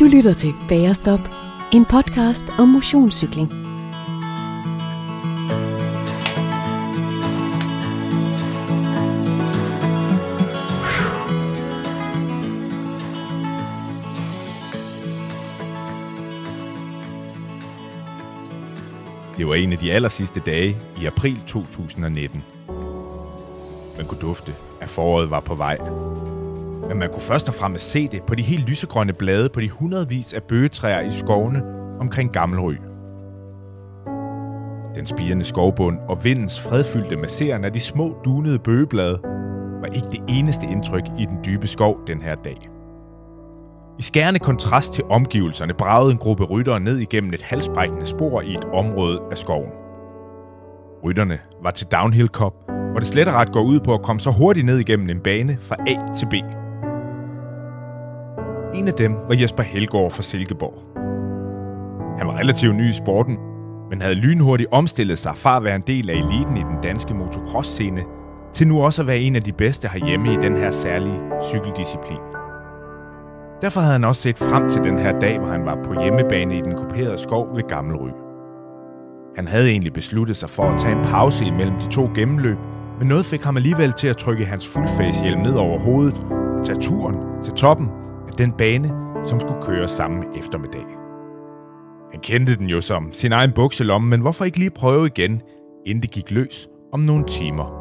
Du lytter til Bagerstop, en podcast om motionscykling. Det var en af de aller sidste dage i april 2019. Man kunne dufte, at foråret var på vej. Men man kunne først og fremmest se det på de helt lysegrønne blade på de hundredvis af bøgetræer i skovene omkring Gammelry. Den spirende skovbund og vindens fredfyldte masseren af de små dunede bøgeblade var ikke det eneste indtryk i den dybe skov den her dag. I skærende kontrast til omgivelserne bragede en gruppe ryttere ned igennem et halsbrækkende spor i et område af skoven. Rytterne var til Downhill Cup, hvor det slet og ret går ud på at komme så hurtigt ned igennem en bane fra A til B. En af dem var Jesper Helgaard fra Silkeborg. Han var relativt ny i sporten, men havde lynhurtigt omstillet sig fra at være en del af eliten i den danske motocross-scene, til nu også at være en af de bedste herhjemme i den her særlige cykeldisciplin. Derfor havde han også set frem til den her dag, hvor han var på hjemmebane i den kuperede skov ved Gammelry. Han havde egentlig besluttet sig for at tage en pause imellem de to gennemløb, men noget fik ham alligevel til at trykke hans fullface-hjelm ned over hovedet og tage turen til toppen af den bane, som skulle køre samme eftermiddag. Han kendte den jo som sin egen bukselomme, men hvorfor ikke lige prøve igen, inden det gik løs om nogle timer?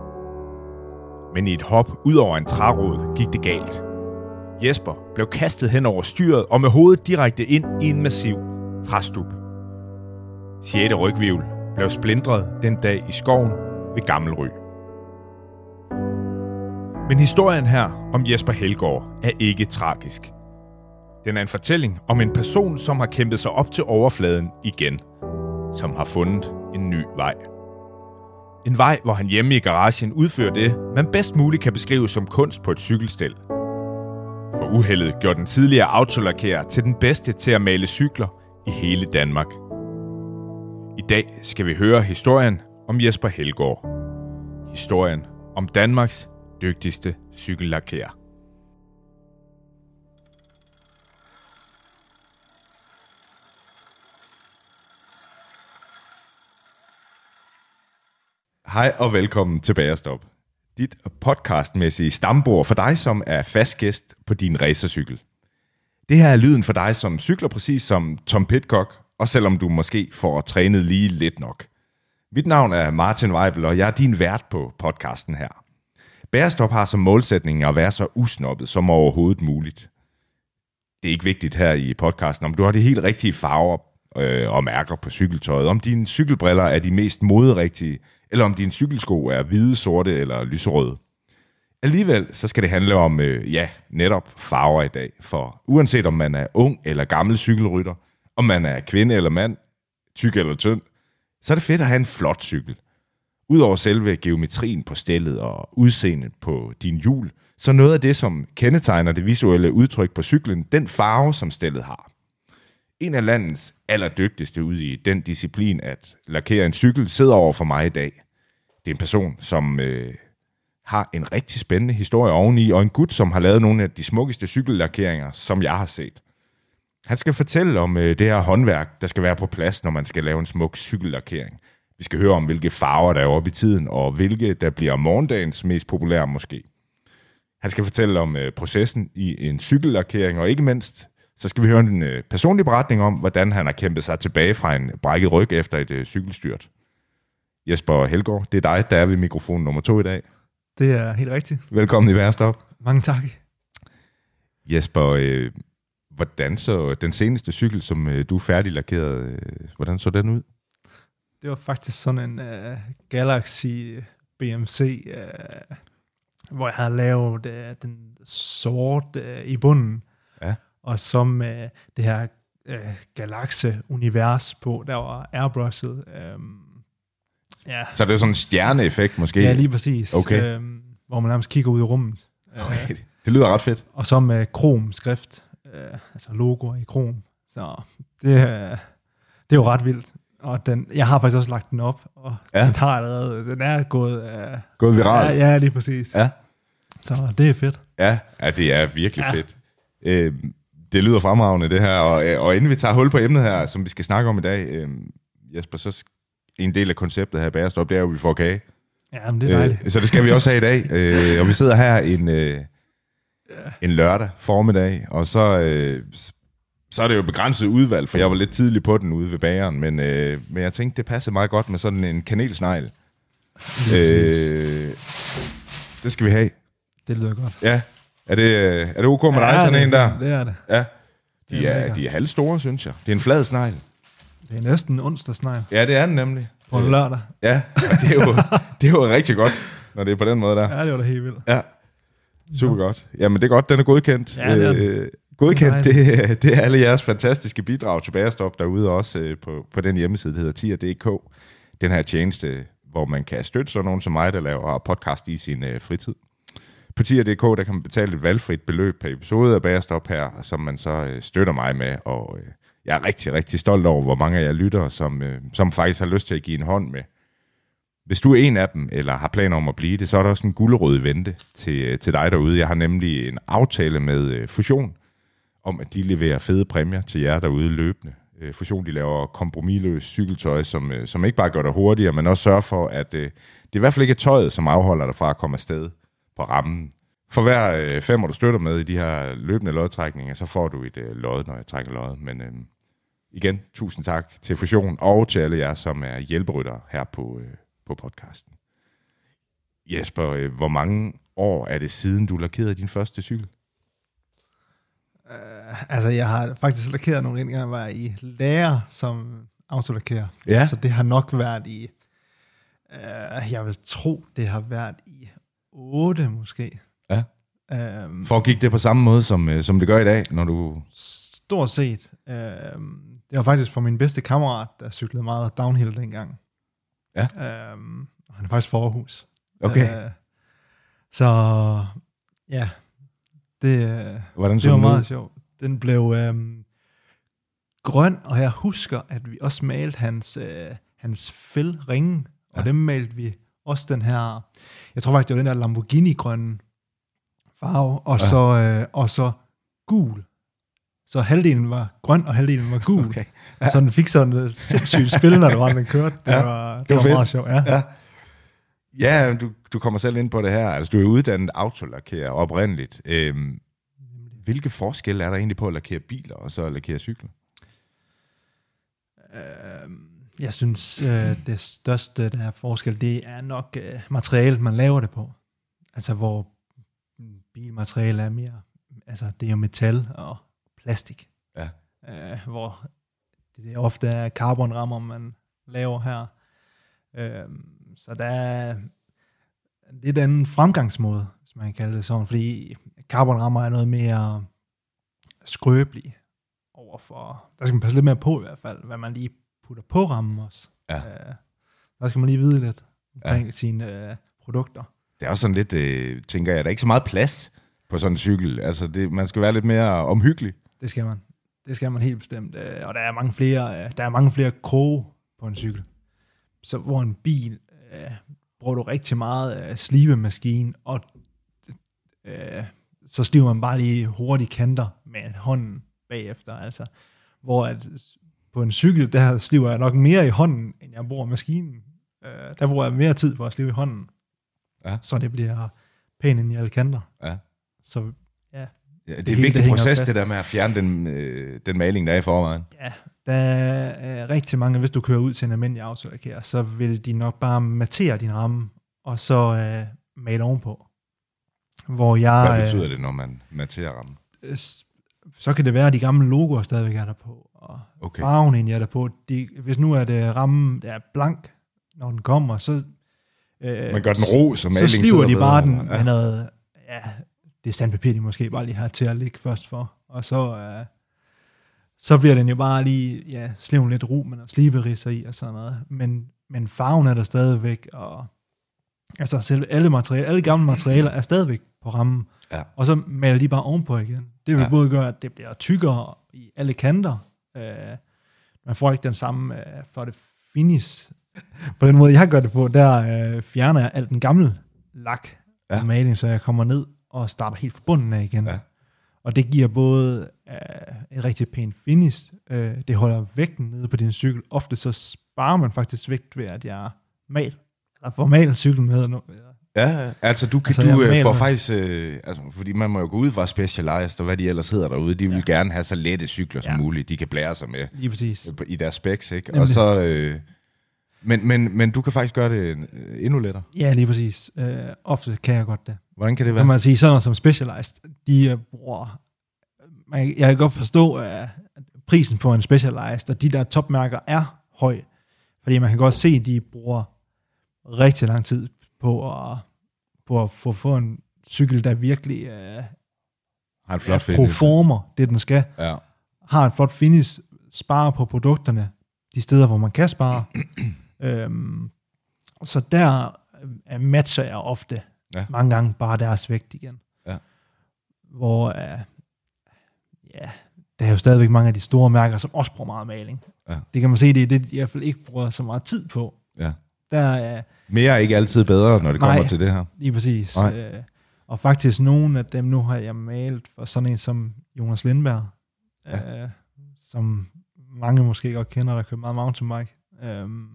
Men i et hop ud over en trærod gik det galt – Jesper blev kastet hen over styret og med hovedet direkte ind i en massiv træstup. 6. rygvivl blev splindret den dag i skoven ved Gammelry. Men historien her om Jesper Helgaard er ikke tragisk. Den er en fortælling om en person, som har kæmpet sig op til overfladen igen. Som har fundet en ny vej. En vej, hvor han hjemme i garagen udfører det, man bedst muligt kan beskrive som kunst på et cykelstel – for uheldet gjorde den tidligere autolakerer til den bedste til at male cykler i hele Danmark. I dag skal vi høre historien om Jesper Helgaard. Historien om Danmarks dygtigste cykellakerer. Hej og velkommen til Bagerstop dit podcastmæssige stambord for dig, som er fast gæst på din racercykel. Det her er lyden for dig, som cykler præcis som Tom Pitcock, og selvom du måske får trænet lige lidt nok. Mit navn er Martin Weibel, og jeg er din vært på podcasten her. Bærestop har som målsætning at være så usnoppet som overhovedet muligt. Det er ikke vigtigt her i podcasten, om du har de helt rigtige farver øh, og mærker på cykeltøjet, om dine cykelbriller er de mest moderigtige, eller om dine cykelsko er hvide, sorte eller lyserøde. Alligevel så skal det handle om, øh, ja, netop farver i dag. For uanset om man er ung eller gammel cykelrytter, om man er kvinde eller mand, tyk eller tynd, så er det fedt at have en flot cykel. Udover selve geometrien på stillet og udseendet på din hjul, så noget af det, som kendetegner det visuelle udtryk på cyklen, den farve, som stillet har. En af landets allerdygtigste ud i den disciplin at lakere en cykel sidder over for mig i dag. Det er en person, som øh, har en rigtig spændende historie oveni, og en gut, som har lavet nogle af de smukkeste cykellakeringer, som jeg har set. Han skal fortælle om øh, det her håndværk, der skal være på plads, når man skal lave en smuk cykellakering. Vi skal høre om, hvilke farver der er oppe i tiden, og hvilke der bliver morgendagens mest populære måske. Han skal fortælle om øh, processen i en cykellakering, og ikke mindst så skal vi høre en øh, personlig beretning om, hvordan han har kæmpet sig tilbage fra en brækket ryg efter et øh, cykelstyrt. Jesper Helgaard, det er dig, der er ved mikrofon nummer to i dag. Det er helt rigtigt. Velkommen i Værstop. Mange tak. Jesper, øh, hvordan så den seneste cykel, som øh, du færdiglakeret, øh, hvordan så den ud? Det var faktisk sådan en uh, Galaxy BMC, uh, hvor jeg havde lavet uh, den sort uh, i bunden og så med det her øh, galakse-univers på, der var airbrushet. Øhm, ja. Så det er sådan en stjerneeffekt måske? Ja, lige præcis. Okay. Øhm, hvor man nærmest kigger ud i rummet. Okay. Øh, det lyder ret fedt. Og så med krom-skrift, øh, altså logo i krom. Så det, øh, det er jo ret vildt. Og den, jeg har faktisk også lagt den op, og ja. den har allerede, den er gået... Øh, gået viralt? Ja, ja, lige præcis. Ja. Så det er fedt. Ja, ja det er virkelig ja. fedt. Øh, Det lyder fremragende, det her. Og, øh, og inden vi tager hul på emnet her, som vi skal snakke om i dag, øh, Jesper, så en del af konceptet her i Bærestop, det er jo, at vi får kage. Ja, men det er dejligt. Øh, så det skal vi også have i dag. Øh, og vi sidder her en, øh, en lørdag formiddag, og så, øh, så er det jo begrænset udvalg, for jeg var lidt tidlig på den ude ved bageren, men, øh, men jeg tænkte, det passer meget godt med sådan en kanelsnegl. Øh, det skal vi have. Det lyder godt. Ja. Er det, øh, er det ok med dig, ja, sådan det, en der? Det er det. Ja. De Det er er, de er halvstore, synes jeg. Det er en flad snegl. Det er næsten onsdagsnegl Ja, det er den nemlig. på en lørdag. Ja, og det er jo, det er jo rigtig godt, når det er på den måde der. Ja, det var da helt vildt. Ja, super godt. Jamen, det er godt, den er godkendt. Ja, det er den. Øh, godkendt, Det er det, er alle jeres fantastiske bidrag til Bærestop derude, også øh, på, på den hjemmeside, der hedder tier.dk. Den her tjeneste, hvor man kan støtte sådan nogen som mig, der laver podcast i sin øh, fritid. På der kan man betale et valgfrit beløb per episode af Bagerstop her, som man så øh, støtter mig med, og øh, jeg er rigtig, rigtig stolt over, hvor mange af jer lytter, som, øh, som faktisk har lyst til at give en hånd med. Hvis du er en af dem, eller har planer om at blive det, så er der også en guldrød vente til, øh, til dig derude. Jeg har nemlig en aftale med øh, Fusion, om at de leverer fede præmier til jer derude løbende. Øh, Fusion, de laver kompromisløs cykeltøj, som, øh, som ikke bare gør dig hurtigere, men også sørger for, at øh, det i hvert fald ikke er tøjet, som afholder dig fra at komme afsted på rammen. For hver øh, femmer, du støtter med i de her løbende lodtrækninger, så får du et øh, lod, når jeg trækker lod. Men øh, igen, tusind tak til Fusion og til alle jer, som er hjælperytter her på, øh, på podcasten. Jesper, øh, hvor mange år er det siden, du lakerede din første cykel? Uh, altså, jeg har faktisk lakeret nogle gange, jeg var i lærer som autolakerer. Ja. Så det har nok været i, uh, jeg vil tro, det har været i 8 måske. Ja. Um, Foregik det på samme måde, som, øh, som det gør i dag, når du... Stort set. Um, det var faktisk for min bedste kammerat, der cyklede meget downhill dengang. Ja. Um, han er faktisk fra Aarhus. Okay. Uh, så ja, det, øh, Hvordan det var ud? meget sjovt. Den blev øhm, grøn, og jeg husker, at vi også malte hans, øh, hans fældringe, og Ja. dem malte vi også den her, jeg tror faktisk, det var den der Lamborghini-grønne farve, og, Ja. så, øh, og så gul. Så halvdelen var grøn, og halvdelen var gul. Okay. Så den fik sådan et sindssygt spil, når det var, den kørte. Det, Ja. var, det, var var, fedt. meget sjovt. Ja. Ja. Ja, du, du kommer selv ind på det her. Altså, du er uddannet autolakerer oprindeligt. Øhm, hvilke forskelle er der egentlig på at lakere biler og så at lakere cykler? Øh, jeg synes, øh, det største der er forskel, det er nok øh, materialet, man laver det på. Altså, hvor bilmateriale er mere, altså det er jo metal og plastik. Ja. Øh, hvor det ofte er carbonrammer, man laver her. Øh, så der er lidt anden fremgangsmåde, hvis man kan kalde det sådan, fordi carbonrammer er noget mere skrøbelige overfor, der skal man passe lidt mere på i hvert fald, hvad man lige putter på rammen også. Ja. Øh, der skal man lige vide lidt omkring ja. sine øh, produkter. Det er også sådan lidt, øh, tænker jeg, der er ikke så meget plads på sådan en cykel. Altså, det, man skal være lidt mere omhyggelig. Det skal man. Det skal man helt bestemt. Øh, og der er mange flere, øh, der er mange flere kroge på en cykel. Så hvor en bil øh, bruger du rigtig meget øh, slibemaskine, og øh, så sliver man bare lige hurtigt kanter med hånden bagefter. Altså, hvor at på en cykel, der sliver jeg nok mere i hånden, end jeg bruger maskinen. Øh, der bruger jeg mere tid på at slive i hånden. Ja. Så det bliver pænt ind i alle kanter. Ja. Så Ja, det er Det en hele, vigtig det proces, det der med at fjerne den, øh, den maling, der er i forvejen. Ja, der er rigtig mange, hvis du kører ud til en almindelig autolakerer, så vil de nok bare matere din ramme, og så øh, male ovenpå. Hvor jeg, Hvad betyder det, når man materer rammen? øh, så kan det være, at de gamle logoer stadigvæk er der på, og Okay. farven egentlig er der på. De, hvis nu er det rammen, der er blank, når den kommer, så... Øh, Man gør den ro, så så sliver de bare den under. med Ja. noget, ja, det er sandpapir, de måske bare lige har til at ligge først for, og så, øh, så bliver den jo bare lige, ja, sliven lidt ro, men og sliberisser i og sådan noget, men, men farven er der stadigvæk, og altså selv alle, materialer, alle gamle materialer er stadigvæk på rammen, Ja. og så maler de bare ovenpå igen. Det vil Ja. ja. både gøre, at det bliver tykkere i alle kanter, øh, man får ikke den samme øh, for det finish. På den måde, jeg gør det på, der øh, fjerner jeg alt den gamle lak Ja. ja. maling, så jeg kommer ned og starter helt fra bunden af igen. Ja. Og det giver både uh, en rigtig pæn finish, uh, det holder vægten nede på din cykel. Ofte så sparer man faktisk vægt ved, at jeg mal, eller får malet cyklen med. Ja, altså du, kan, Altså, du øh, får faktisk, øh, altså, fordi man må jo gå ud fra Specialized, og hvad de ellers hedder derude, de vil Ja. gerne have så lette cykler som Ja. muligt, de kan blære sig med Lige præcis. øh, i deres specs, ikke? Og Nemlig. så, øh, men, men, men du kan faktisk gøre det øh, endnu lettere. Ja, lige præcis. Uh, ofte kan jeg godt det. Hvordan kan det Kan være? man sige, sådan noget som Specialized, de uh, bruger... Man, jeg kan godt forstå, at prisen på en Specialized, og de der topmærker er høj. Fordi man kan godt se, at de bruger rigtig lang tid på at, på at få, få en cykel, der virkelig uh, Har en flot finish. proformer det, den skal. Ja. Har en flot finish, sparer på produkterne, de steder, hvor man kan spare. øhm, så der øh, matcher jeg ofte Ja. mange gange bare deres vægt igen. Ja. Hvor, øh, ja, der er jo stadigvæk mange af de store mærker, som også bruger meget maling. Ja. Det kan man se, det er det, de i hvert fald ikke bruger så meget tid på. ja. Der er Mere er ikke altid bedre, når det kommer Nej. til det her. lige præcis. Nej. Øh, og faktisk nogle af dem, nu har jeg malet for sådan en som Jonas Lindberg, Ja. øh, som mange måske godt kender, der kører meget mountainbike. Øhm,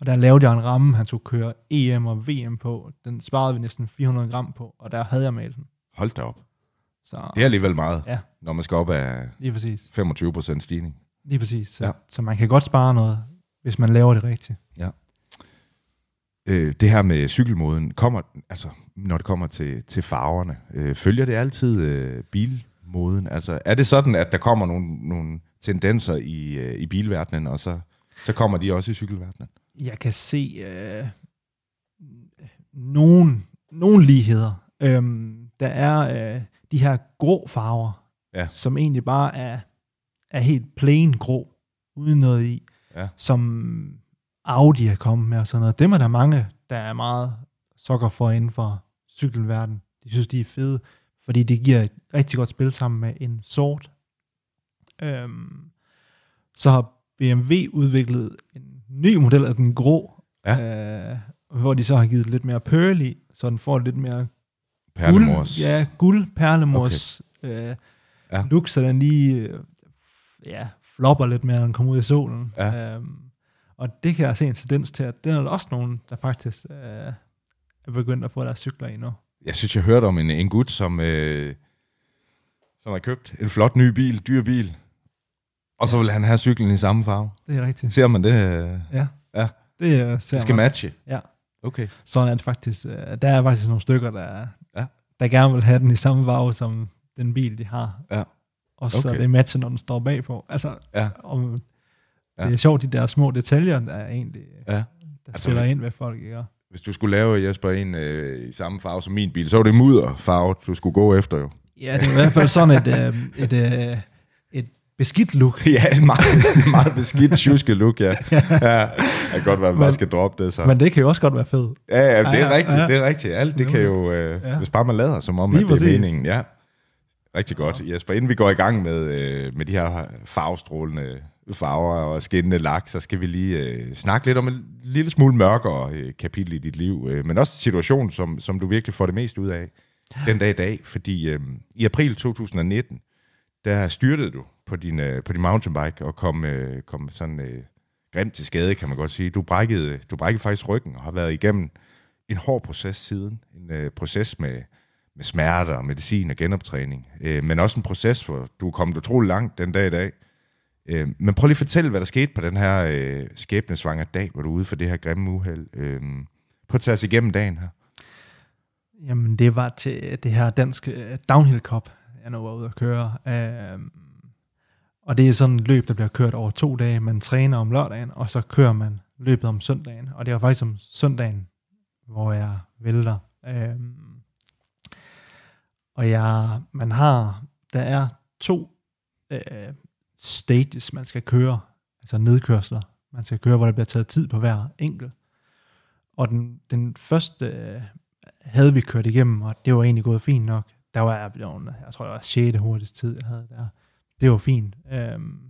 og der lavede jeg en ramme, han skulle køre EM og VM på. Den sparede vi næsten 400 gram på, og der havde jeg malet den. Hold da op. Så Det er alligevel meget, Ja. når man skal op af lige præcis. 25% stigning. Lige præcis. Så, Ja. ja. så man kan godt spare noget, hvis man laver det rigtigt. Øh, det her med cykelmoden, kommer, altså, når det kommer til, til farverne, øh, følger det altid øh, bilmoden? Altså, er det sådan, at der kommer nogle, nogle tendenser i, øh, i bilverdenen, og så, så kommer de også i cykelverdenen? Jeg kan se øh, nogle, nogle ligheder. Øhm, der er øh, de her grå farver, Ja. som egentlig bare er, er helt plain grå, uden noget i, Ja. som Audi er kommet med og sådan noget. Dem er der mange, der er meget sokker for inden for cykelverden. De synes, de er fede, fordi det giver et rigtig godt spil sammen med en sort. Øhm, så har BMW udviklet en ny model af den grå, Ja. øh, hvor de så har givet lidt mere pearl i, så den får lidt mere Perlemors. Guld, ja, guld, perlemors okay. øh, Ja. look, så den lige øh, ja, flopper lidt mere, når den kommer ud i solen. Ja. Øhm, og det kan jeg se en tendens til, at det er der også nogen, der faktisk øh, er begyndt at få deres cykler i nu. Jeg synes, jeg hørte om en, en gut, som, øh, som har købt en flot ny bil, dyr bil, og så vil han have cyklen i samme farve. Det er rigtigt. Ser man det? øh, Ja. Ja. Det øh, ser Det skal man. matche? Ja. Okay. Sådan er det faktisk. Øh, der er faktisk nogle stykker, der, Ja. der gerne vil have den i samme farve, som den bil, de har. Ja. Og så Okay. det matcher, når den står bagpå. Altså, Ja. om, Ja. det er sjovt, de der små detaljer, der er egentlig, Ja. der Altså, hvis- ind ved folk, ikke? Hvis du skulle lave, Jesper, en øh, i samme farve som min bil, så var det mudderfarve, du skulle gå efter jo. Ja, det er i hvert fald sådan et, øh, et, øh, et beskidt look. ja, en meget, meget beskidt tjuske look, ja. ja. Det kan godt være, at man Men- skal droppe det så. Men det kan jo også godt være fedt. ja, ja, det er Ja, ja, rigtigt, ja. det er rigtigt. Alt det kan jo, øh, Ja. hvis bare man lader som om, Lige at det er præcis. meningen. Ja. Rigtig godt, Jesper. Inden vi går i gang med, øh, med de her farvestrålende farver og skinnende lak, så skal vi lige øh, snakke lidt om en lille smule mørkere øh, kapitel i dit liv, øh, men også situation, som, som du virkelig får det mest ud af den dag i dag, fordi øh, i april 2019, der styrtede du på din, øh, på din mountainbike og kom, øh, kom sådan øh, grimt til skade, kan man godt sige. Du brækkede, du brækkede faktisk ryggen og har været igennem en hård proces siden. En øh, proces med, med smerter og medicin og genoptræning. Øh, men også en proces, hvor du er kommet utrolig langt den dag i dag. Øh, men prøv lige at fortælle, hvad der skete på den her øh, skæbnesvanger dag, hvor du er ude for det her grimme uheld. Øh, prøv at tage os igennem dagen her. Jamen, det var til øh, det her danske øh, Downhill Cup, jeg nu var ude at køre. Øh, og det er sådan et løb, der bliver kørt over to dage. Man træner om lørdagen, og så kører man løbet om søndagen. Og det var faktisk om søndagen, hvor jeg vælter. Øh, og jeg, man har, der er to øh, stages, man skal køre, altså nedkørsler. Man skal køre, hvor der bliver taget tid på hver enkelt. Og den, den første øh, havde vi kørt igennem, og det var egentlig gået fint nok. Der var jeg blevet, jeg tror, det var 6. hurtigste tid, jeg havde der. Det var fint. Øhm,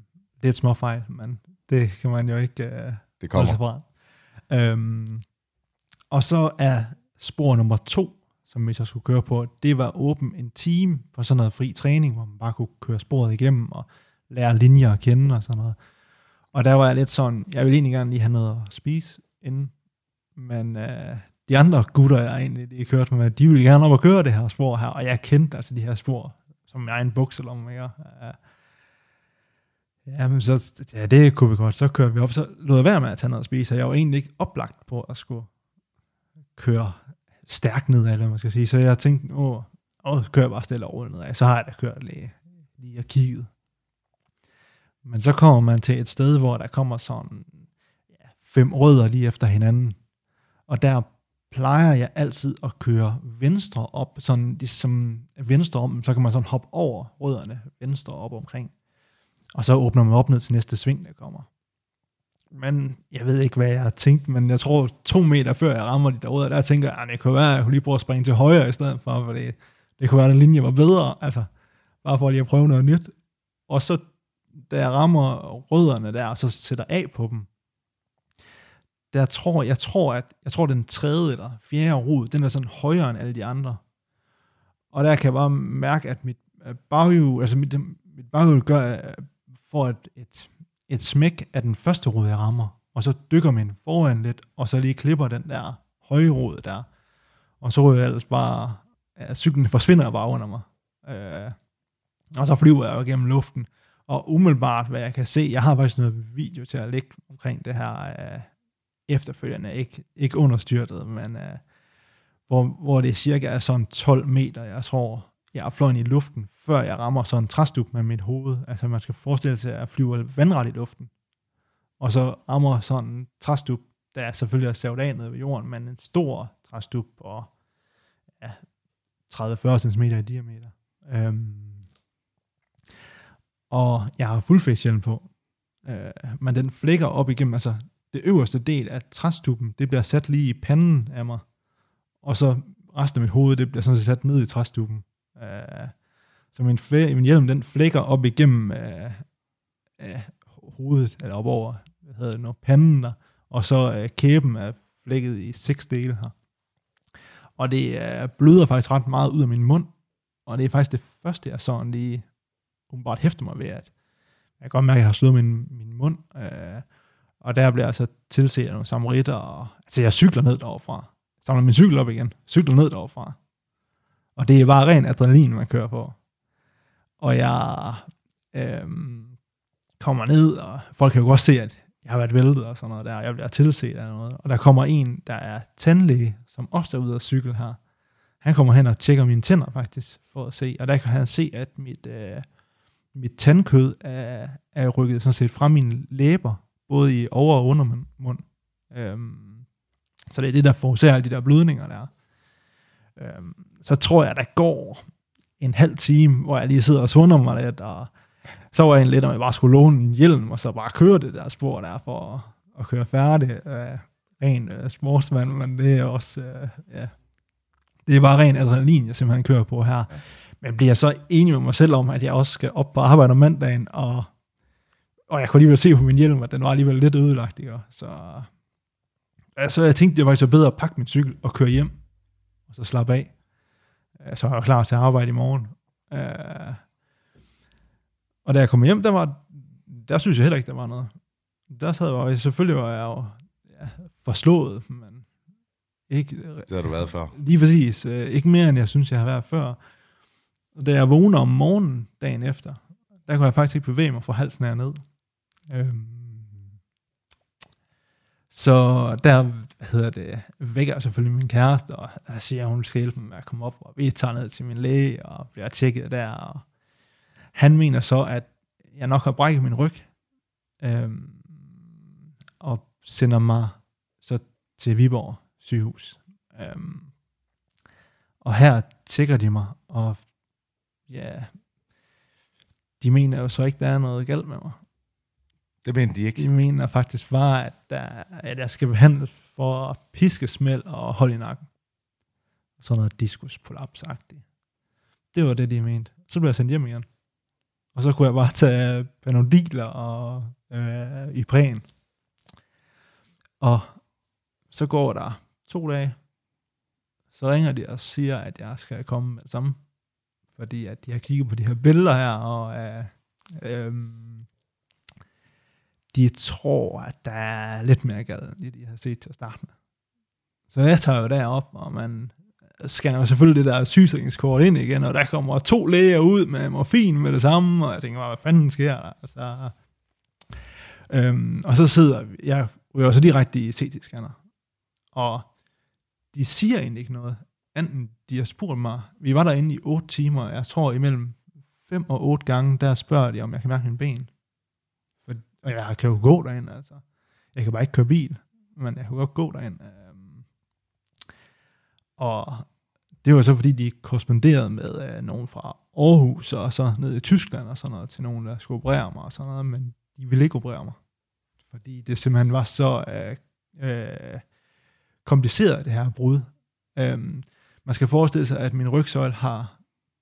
det er et små fejl, men det kan man jo ikke øh, Det holde kommer. sig fra. Øhm, og så er spor nummer to, som vi så skulle køre på, det var åben en time for sådan noget fri træning, hvor man bare kunne køre sporet igennem og lære linjer at kende og sådan noget. Og der var jeg lidt sådan, jeg ville egentlig gerne lige have noget at spise inden, men øh, de andre gutter, jeg egentlig lige kørte med, de ville gerne op og køre det her spor her, og jeg kendte altså de her spor som jeg egen bukselomme, ikke? Ja. Jamen, så, ja, det kunne vi godt. Så kører vi op, så lod jeg være med at tage noget at spise, og jeg var egentlig ikke oplagt på at skulle køre stærkt ned eller man skal sige. Så jeg tænkte, åh, åh kører jeg bare stille over nedad. Så har jeg da kørt lige, lige og kigget. Men så kommer man til et sted, hvor der kommer sådan ja, fem rødder lige efter hinanden. Og der plejer jeg altid at køre venstre op, sådan ligesom venstre om, så kan man sådan hoppe over rødderne venstre op omkring. Og så åbner man op ned til næste sving, der kommer. Men jeg ved ikke, hvad jeg har tænkt, men jeg tror to meter før jeg rammer de der rødder, der tænker jeg, ah, det kunne være, at jeg kunne lige prøve at springe til højre i stedet for, for det, det kunne være, at den linje var bedre, altså bare for lige at prøve noget nyt. Og så da jeg rammer rødderne der, og så sætter af på dem, der tror, jeg tror, at jeg tror, den tredje eller fjerde rod, den er sådan højere end alle de andre. Og der kan jeg bare mærke, at mit baghjul, altså mit, mit baghjul gør, for et, et, et smæk af den første rod, jeg rammer, og så dykker min foran lidt, og så lige klipper den der høje rod der, og så ryger jeg ellers bare, at cyklen forsvinder bare under mig. Øh, og så flyver jeg jo gennem luften, og umiddelbart, hvad jeg kan se, jeg har faktisk noget video til at lægge omkring det her øh, efterfølgende, ikke, ikke understyrtet, men øh, hvor, hvor det cirka er sådan 12 meter, jeg tror, jeg er fløjen i luften, før jeg rammer sådan en træstup med mit hoved. Altså man skal forestille sig, at jeg flyver vandret i luften, og så rammer sådan en træstup, der er selvfølgelig er savet af nede ved jorden, men en stor træstup og ja, 30-40 cm i diameter. Øhm, og jeg har fuldfæsthjelm på, øh, men den flækker op igennem, altså det øverste del af træstuppen, det bliver sat lige i panden af mig, og så resten af mit hoved, det bliver sådan set sat ned i træstuppen. Øh, så min, flæ, min hjelm, den flækker op igennem øh, øh, hovedet, eller op over, hvad hedder det nu, panden der, og så øh, kæben er flækket i seks dele her. Og det øh, bløder faktisk ret meget ud af min mund, og det er faktisk det første, jeg sådan lige umiddelbart hæfter mig ved, at jeg kan godt mærke, at jeg har slået min, min mund, øh, og der bliver jeg så tilset af nogle samaritter, og, altså jeg cykler ned derovre samler min cykel op igen, cykler ned derovre Og det er bare ren adrenalin, man kører på. Og jeg øh, kommer ned, og folk kan jo godt se, at jeg har været væltet og sådan noget der, og jeg bliver tilset af noget. Og der kommer en, der er tandlæge, som også er ude at cykle her. Han kommer hen og tjekker mine tænder faktisk, for at se. Og der kan han se, at mit, øh, mit tandkød er, er rykket sådan set fra mine læber, både i over- og undermund. Øhm, så det er det, der forårsager alle de der blødninger der. Øhm, så tror jeg, der går en halv time, hvor jeg lige sidder og sunder mig lidt, og så var jeg lidt, om jeg bare skulle låne en hjelm, og så bare køre det der spor der, for at, at køre færdig. Øh, ren øh, sportsmand, men det er også, øh, ja, det er bare ren adrenalin, jeg simpelthen kører på her. Men bliver så enig med mig selv om, at jeg også skal op på arbejde om mandagen, og, og jeg kunne alligevel se på min hjelm, at den var alligevel lidt ødelagt, ikke? så altså, jeg tænkte, det var så bedre at pakke min cykel og køre hjem, og så slappe af. Så var jeg klar til at arbejde i morgen. Uh, og da jeg kom hjem, der, var, der synes jeg heller ikke, der var noget. Der sad jeg, selvfølgelig var jeg jo ja, forslået, men ikke... Det har du været før. Lige præcis. Uh, ikke mere, end jeg synes, jeg har været før. Og da jeg vågner om morgenen dagen efter, der kunne jeg faktisk ikke bevæge mig fra halsen her ned. Øhm, så der, hvad hedder det, vækker jeg selvfølgelig min kæreste, og jeg siger, at hun skal hjælpe mig med at komme op, og vi tager ned til min læge, og bliver tjekket der, og han mener så, at jeg nok har brækket min ryg, øhm, og sender mig så til Viborg sygehus. Øhm, og her tjekker de mig, og ja, de mener jo så ikke, der er noget galt med mig. Det mener de ikke. De mener faktisk bare, at, der, at jeg skal behandles for piskesmæld og hold i nakken. Sådan noget diskus -agtigt. Det var det, de mente. Så blev jeg sendt hjem igen. Og så kunne jeg bare tage panodiler og øh, Ipren. Og så går der to dage, så ringer de og siger, at jeg skal komme med det samme. Fordi at de har kigget på de her billeder her, og øh, øh, de tror, at der er lidt mere galt, end de har set til at starte med. Så jeg tager jo derop, og man scanner jo selvfølgelig det der sygesikringskort ind igen, og der kommer to læger ud med morfin med det samme, og jeg tænker, hvad fanden sker der? Altså, øhm, og så sidder jeg, jeg ryger så direkte i CT-scanner, og de siger egentlig ikke noget, enten de har spurgt mig, vi var derinde i 8 timer, jeg tror imellem 5 og 8 gange, der spørger de, om jeg kan mærke mine ben. For, og jeg kan jo gå derind, altså. Jeg kan bare ikke køre bil, men jeg kan godt gå derind. Øhm, og det var så fordi, de korresponderede med øh, nogen fra Aarhus, og så ned i Tyskland og sådan noget, til nogen, der skulle operere mig og sådan noget, men de ville ikke operere mig. Fordi det simpelthen var så øh, øh, kompliceret, det her brud. Øhm, man skal forestille sig, at min rygsøjle har,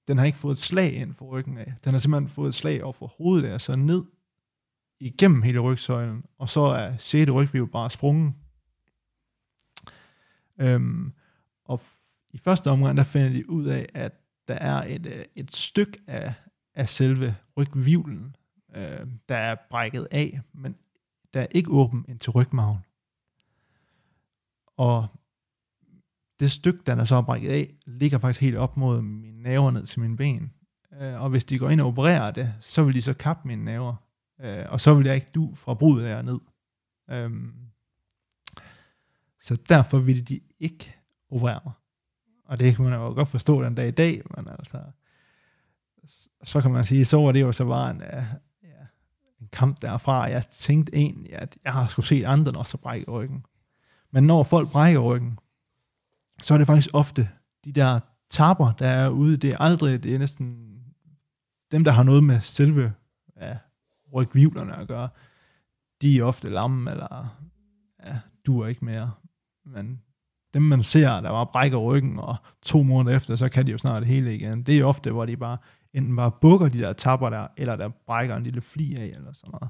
den har ikke fået et slag ind for ryggen af. Den har simpelthen fået et slag over for hovedet af, så ned igennem hele rygsøjlen, og så er 6. rygviv bare sprunget. Øhm, og i første omgang, der finder de ud af, at der er et, øh, et stykke af, af selve rygvivlen, øh, der er brækket af, men der er ikke åben ind til rygmagen. Og det stykke, der er så brækket af, ligger faktisk helt op mod mine naver ned til mine ben. Øh, og hvis de går ind og opererer det, så vil de så kappe mine naver. Øh, og så vil jeg ikke du fra brudet af ned. Øh, så derfor ville de ikke operere mig. Og det kan man jo godt forstå den dag i dag, men altså, så kan man sige, så var det jo så bare en, øh, ja, en kamp derfra. Jeg tænkte egentlig, at jeg har skulle set andre også brække ryggen. Men når folk brækker ryggen, så er det faktisk ofte de der tapper, der er ude. Det er aldrig, det er næsten dem, der har noget med selve ja, rygvivlerne at gøre. De er ofte lamme, eller ja, du er ikke mere. Men dem man ser, der bare brækker ryggen, og to måneder efter, så kan de jo snart det hele igen. Det er ofte, hvor de bare enten bare bukker de der tapper der, eller der brækker en lille fli af, eller sådan noget.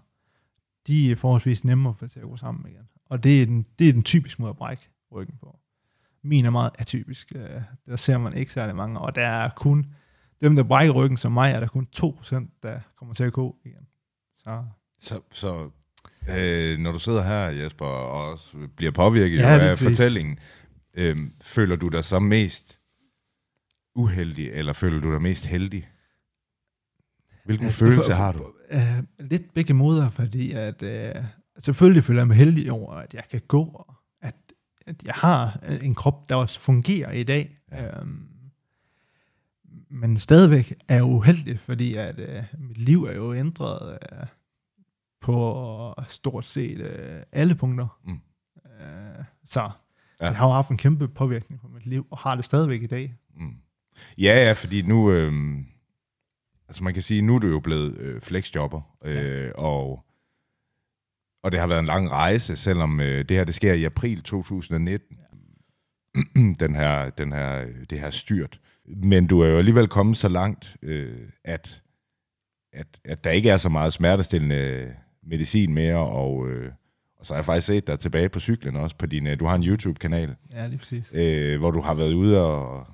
De er forholdsvis nemmere for til at gå sammen igen. Og det er den, det er den typiske måde at brække ryggen på. Min er meget atypisk. Øh, der ser man ikke særlig mange, og der er kun, dem der brækker ryggen som mig, er der kun 2%, der kommer til at gå igen. Så, så, så øh, når du sidder her, Jesper, og også bliver påvirket ja, af fortællingen, øh, føler du dig så mest uheldig, eller føler du dig mest heldig? Hvilken ja, følelse har du? Uh, lidt begge måder, fordi at uh, selvfølgelig føler jeg mig heldig over, at jeg kan gå, og at, jeg har en krop, der også fungerer i dag. Ja. Um, men stadigvæk er jeg uheldig, fordi at uh, mit liv er jo ændret uh, på stort set uh, alle punkter. Mm. Uh, så ja. jeg har jo haft en kæmpe påvirkning på mit liv, og har det stadigvæk i dag. Mm. Ja, ja, fordi nu... Øh altså man kan sige, nu er du jo blevet øh, flexjobber, øh, ja. og, og det har været en lang rejse, selvom øh, det her det sker i april 2019, ja. den her, den her, det her styrt. Men du er jo alligevel kommet så langt, øh, at, at, at der ikke er så meget smertestillende medicin mere, og, øh, og så har jeg faktisk set dig tilbage på cyklen også, på din, øh, du har en YouTube-kanal. Ja, lige præcis. Øh, hvor du har været ude og,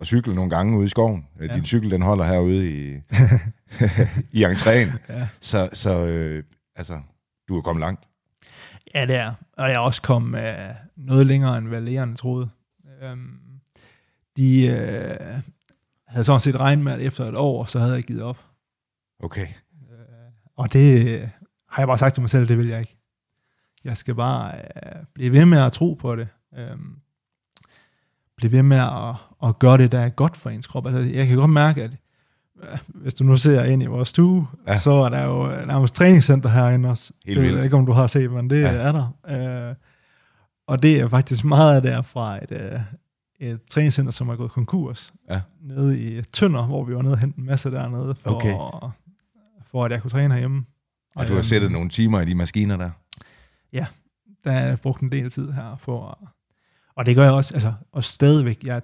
og cykle nogle gange ude i skoven. Øh, ja. Din cykel, den holder herude i, i entréen. Ja. Så, så øh, altså, du er kommet langt. Ja, det er. Og jeg er også kommet øh, noget længere, end hvad lægerne troede. Øhm, de øh, havde sådan set regnet med, at efter et år, så havde jeg givet op. Okay. Øh, og det øh, har jeg bare sagt til mig selv, det vil jeg ikke. Jeg skal bare øh, blive ved med at tro på det. Øhm, blive ved med at, at gøre det, der er godt for ens krop. Altså, jeg kan godt mærke, at øh, hvis du nu ser ind i vores stue, ja. så er der jo nærmest træningscenter herinde også. Helt det ved jeg ikke, om du har set, men det ja. er der. Øh, og det er faktisk meget der fra et, øh, et træningscenter, som er gået konkurs, ja. nede i Tønder, hvor vi var nede og hente en masse dernede, for, okay. for at jeg kunne træne herhjemme. Og du har sættet nogle timer i de maskiner der? Ja, der er brugt en del tid her for og det gør jeg også, altså, og stadigvæk, jeg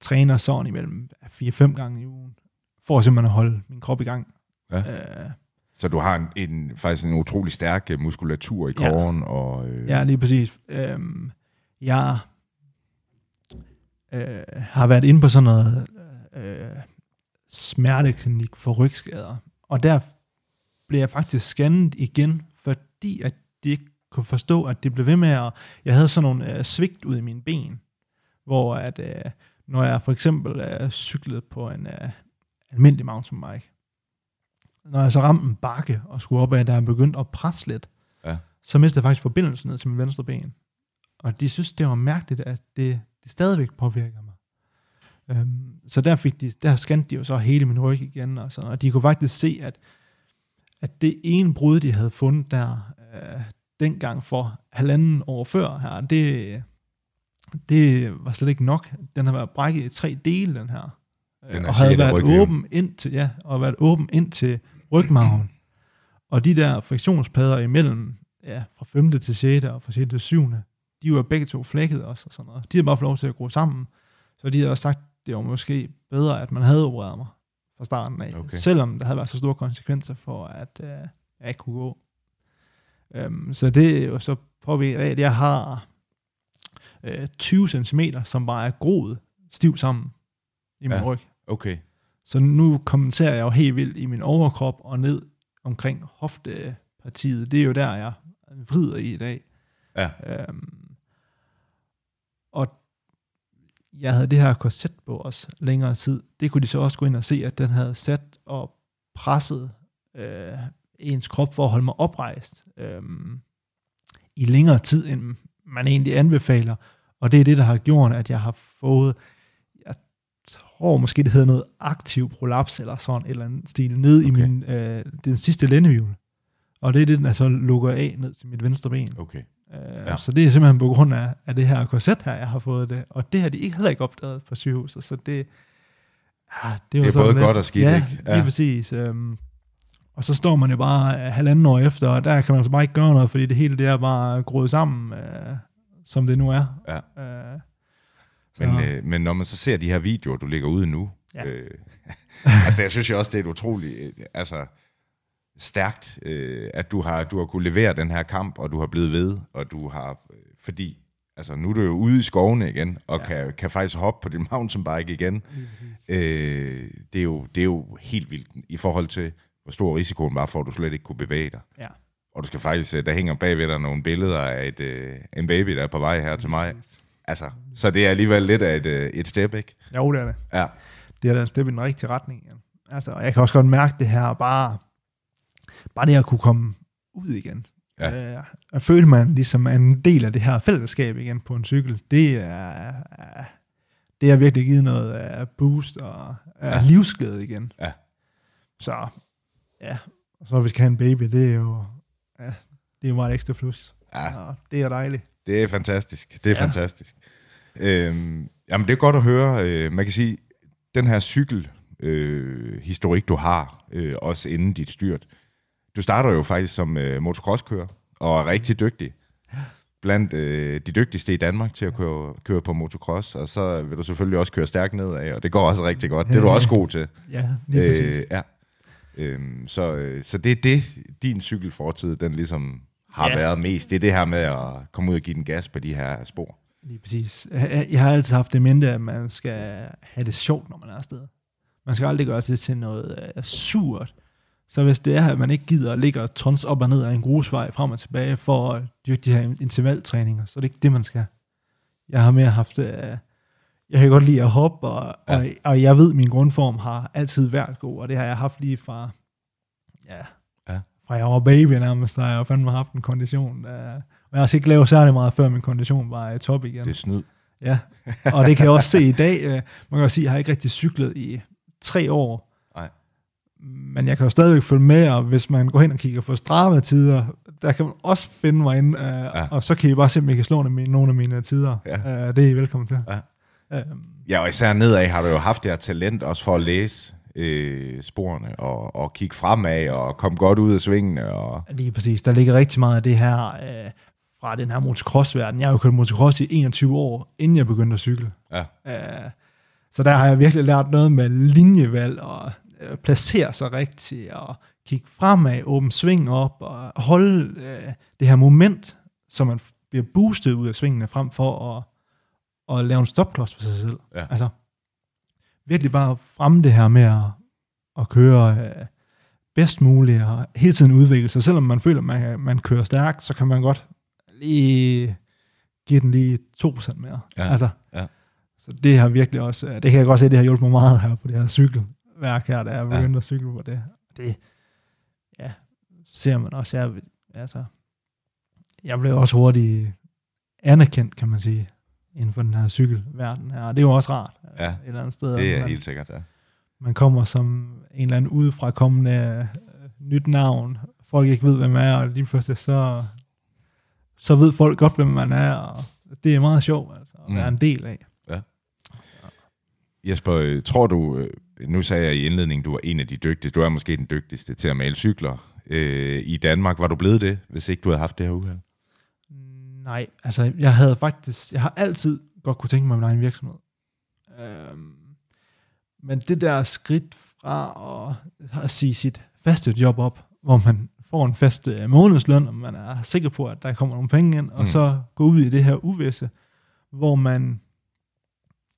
træner sådan imellem 4-5 gange i ugen, for simpelthen at holde min krop i gang. Ja. Øh, så du har en, en, faktisk en utrolig stærk øh, muskulatur i kåren? Ja, og, øh... ja lige præcis. Øh, jeg, øh, har været inde på sådan noget øh, smerteklinik for rygskader. Og der blev jeg faktisk scannet igen, fordi at de ikke kunne forstå, at det blev ved med at... Jeg havde sådan nogle øh, svigt ud i mine ben, hvor at, øh, når jeg for eksempel øh, cyklede på en øh, almindelig mountainbike, når jeg så ramte en bakke og skulle op ad, der er begyndt at presse lidt, Ja. så mistede jeg faktisk forbindelsen ned til min venstre ben. Og de synes, det var mærkeligt, at det, det stadigvæk påvirker mig. Øhm, så der, fik de, der scannede de jo så hele min ryg igen, og, sådan, og de kunne faktisk se, at, at det ene brud, de havde fundet der, øh, dengang for halvanden år før her, det, det var slet ikke nok. Den har været brækket i tre dele, den her. Den og havde været åben ind til, ja, og været åben ind til rygmarven. og de der friktionsplader imellem, ja, fra 5. til 6. og fra 6. til 7. De var begge to flækket også og sådan noget. De havde bare fået lov til at gro sammen. Så de havde også sagt, det var måske bedre, at man havde opereret mig fra starten af. Okay. Selvom der havde været så store konsekvenser for, at øh, jeg ikke kunne gå. Øhm, så det er jo så påvirket af, at jeg har øh, 20 cm, som bare er groet stivt sammen i min ja. ryg. Okay. Så nu kommenterer jeg jo helt vildt i min overkrop og ned omkring hoftepartiet. Det er jo der, jeg vrider i i dag. Ja. Øhm, og jeg havde det her korset på også længere tid. Det kunne de så også gå ind og se, at den havde sat og presset øh, ens krop for at holde mig oprejst øh, i længere tid, end man egentlig anbefaler. Og det er det, der har gjort, at jeg har fået, tror måske, det hedder noget aktiv prolaps, eller sådan et eller andet stil, ned okay. i min, øh, den sidste lændehjul. Og det er det, der så lukker af ned til mit venstre ben. Okay. Øh, Ja. Så det er simpelthen på grund af, af det her korset her, jeg har fået det. Og det har de ikke, heller ikke opdaget på sygehuset, så det, ja, det, var Det er sådan både lidt- godt og skidt, ja, ikke? Ja. lige præcis. Øhm, og så står man jo bare øh, halvanden år efter, og der kan man altså bare ikke gøre noget, fordi det hele det er bare groet sammen, øh, som det nu er. Ja. Øh, Men, øh, men når man så ser de her videoer, du lægger ud nu, ja. Ja. øh, altså jeg synes jo også, det er et utroligt, øh, altså stærkt, øh, at du har, du har kunne levere den her kamp, og du har blevet ved, og du har, øh, fordi, altså nu er du jo ude i skovene igen, og ja. Ja. kan, kan faktisk hoppe på din mountainbike igen. præcis. Øh, det, er jo, det er jo helt vildt i forhold til, hvor stor risikoen var for, at du slet ikke kunne bevæge dig. Ja. Og du skal faktisk, øh, der hænger bagved dig nogle billeder af et, øh, en baby, der er på vej her til mig. Altså, så det er alligevel lidt af et, øh, et step, ikke? Jo, det er det. Ja. det er da en step i den rigtige retning igen. Altså, og jeg kan også godt mærke det her, bare, bare det at kunne komme ud igen. Ja. Øh, at føle man ligesom er en del af det her fællesskab igen på en cykel, det er, det har virkelig givet noget af boost og Ja. ja. livsglæde igen. Ja. Så ja, og så hvis vi skal have en baby, det er jo, ja, det er jo meget ekstra plus. Ja, Og det er dejligt. Det er fantastisk. Det er ja. Fantastisk. Øhm, jamen, det er godt at høre. Øh, man kan sige, den her cykel øh, historik, du har, øh, også inden dit styrt. Du starter jo faktisk som øh, motocrosskører, og er rigtig dygtig. Blandt øh, de dygtigste i Danmark til at køre, køre på motocross, og så vil du selvfølgelig også køre stærkt nedad, og det går også rigtig godt. Det er du også god til. Ja, lige præcis. Øh, ja. Øhm, så, øh, så det er det, din cykelfortid, den ligesom har Ja. været mest. Det er det her med at komme ud og give den gas på de her spor. Lige præcis. Jeg har altid haft det mente, at man skal have det sjovt, når man er afsted. Man skal aldrig gøre det til noget uh, surt. Så hvis det er, at man ikke gider at ligge og tons op og ned af en grusvej frem og tilbage for at dyrke de her intervaltræninger, så er det ikke det, man skal. Jeg har mere haft... Uh, jeg kan godt lide at hoppe, og, Ja. og, og jeg ved, at min grundform har altid været god, og det har jeg haft lige fra... Ja. Fra jeg var baby nærmest, der har jeg fandme haft en kondition. Og jeg har også ikke lavet særlig meget, før min kondition var i top igen. Det er snyd. Ja, og det kan jeg også se i dag. øh, Man kan jo sige, at jeg har ikke rigtig cyklet i tre år. Nej. Men jeg kan jo stadigvæk følge med, og hvis man går hen og kigger på Strava-tider, der kan man også finde mig ind, ja. og så kan I bare se, om I kan slå nogle af mine- nogle af mine tider. Ja. Øh, det er I velkommen til. Ja. Øhm, Ja, og især nedad har du jo haft det her talent også for at læse øh, sporene og, og kigge fremad og komme godt ud af svingene. Og, Lige præcis. Der ligger rigtig meget af det her øh, fra den her motocross-verden. Jeg har jo kørt motocross i 21 år, inden jeg begyndte at cykle. ja, Øh, så der har jeg virkelig lært noget med linjevalg og øh, placere sig rigtigt og kigge fremad, åbne sving op og holde øh, det her moment, så man bliver boostet ud af svingene frem for at, at lave en stopklods for sig selv. Ja. Altså, virkelig bare fremme det her med at, at køre øh, bedst muligt og hele tiden udvikle sig. Selvom man føler, at man, man kører stærkt, så kan man godt lige give den lige 2% mere. Ja. Altså, Ja. Så det har virkelig også, øh, det kan jeg godt se, det har hjulpet mig meget her på det her cykelværk her, da jeg begyndte at cykle på det. Det, ja, ser man også. Jeg, altså, jeg blev også hurtigt anerkendt, kan man sige, inden for den her cykelverden her. Og det er jo også rart. øh, Ja, et eller andet sted. Det er man, helt sikkert, ja. man kommer som en eller anden udefra kommende øh, nyt navn. Folk ikke ved, hvem man er, og lige pludselig så, så ved folk godt, hvem man er, og det er meget sjovt altså, at være Mm. en del af. Jesper, øh, tror du, øh, nu sagde jeg i indledningen, du var en af de dygtigste, du er måske den dygtigste til at male cykler øh, i Danmark. Var du blevet det, hvis ikke du havde haft det her uheld? Nej, altså jeg havde faktisk, jeg har altid godt kunne tænke mig min egen virksomhed. Øhm, men det der skridt fra at, at sige sit faste job op, hvor man får en fast øh, månedsløn, og man er sikker på, at der kommer nogle penge ind, og Mm. så gå ud i det her uvisse, hvor man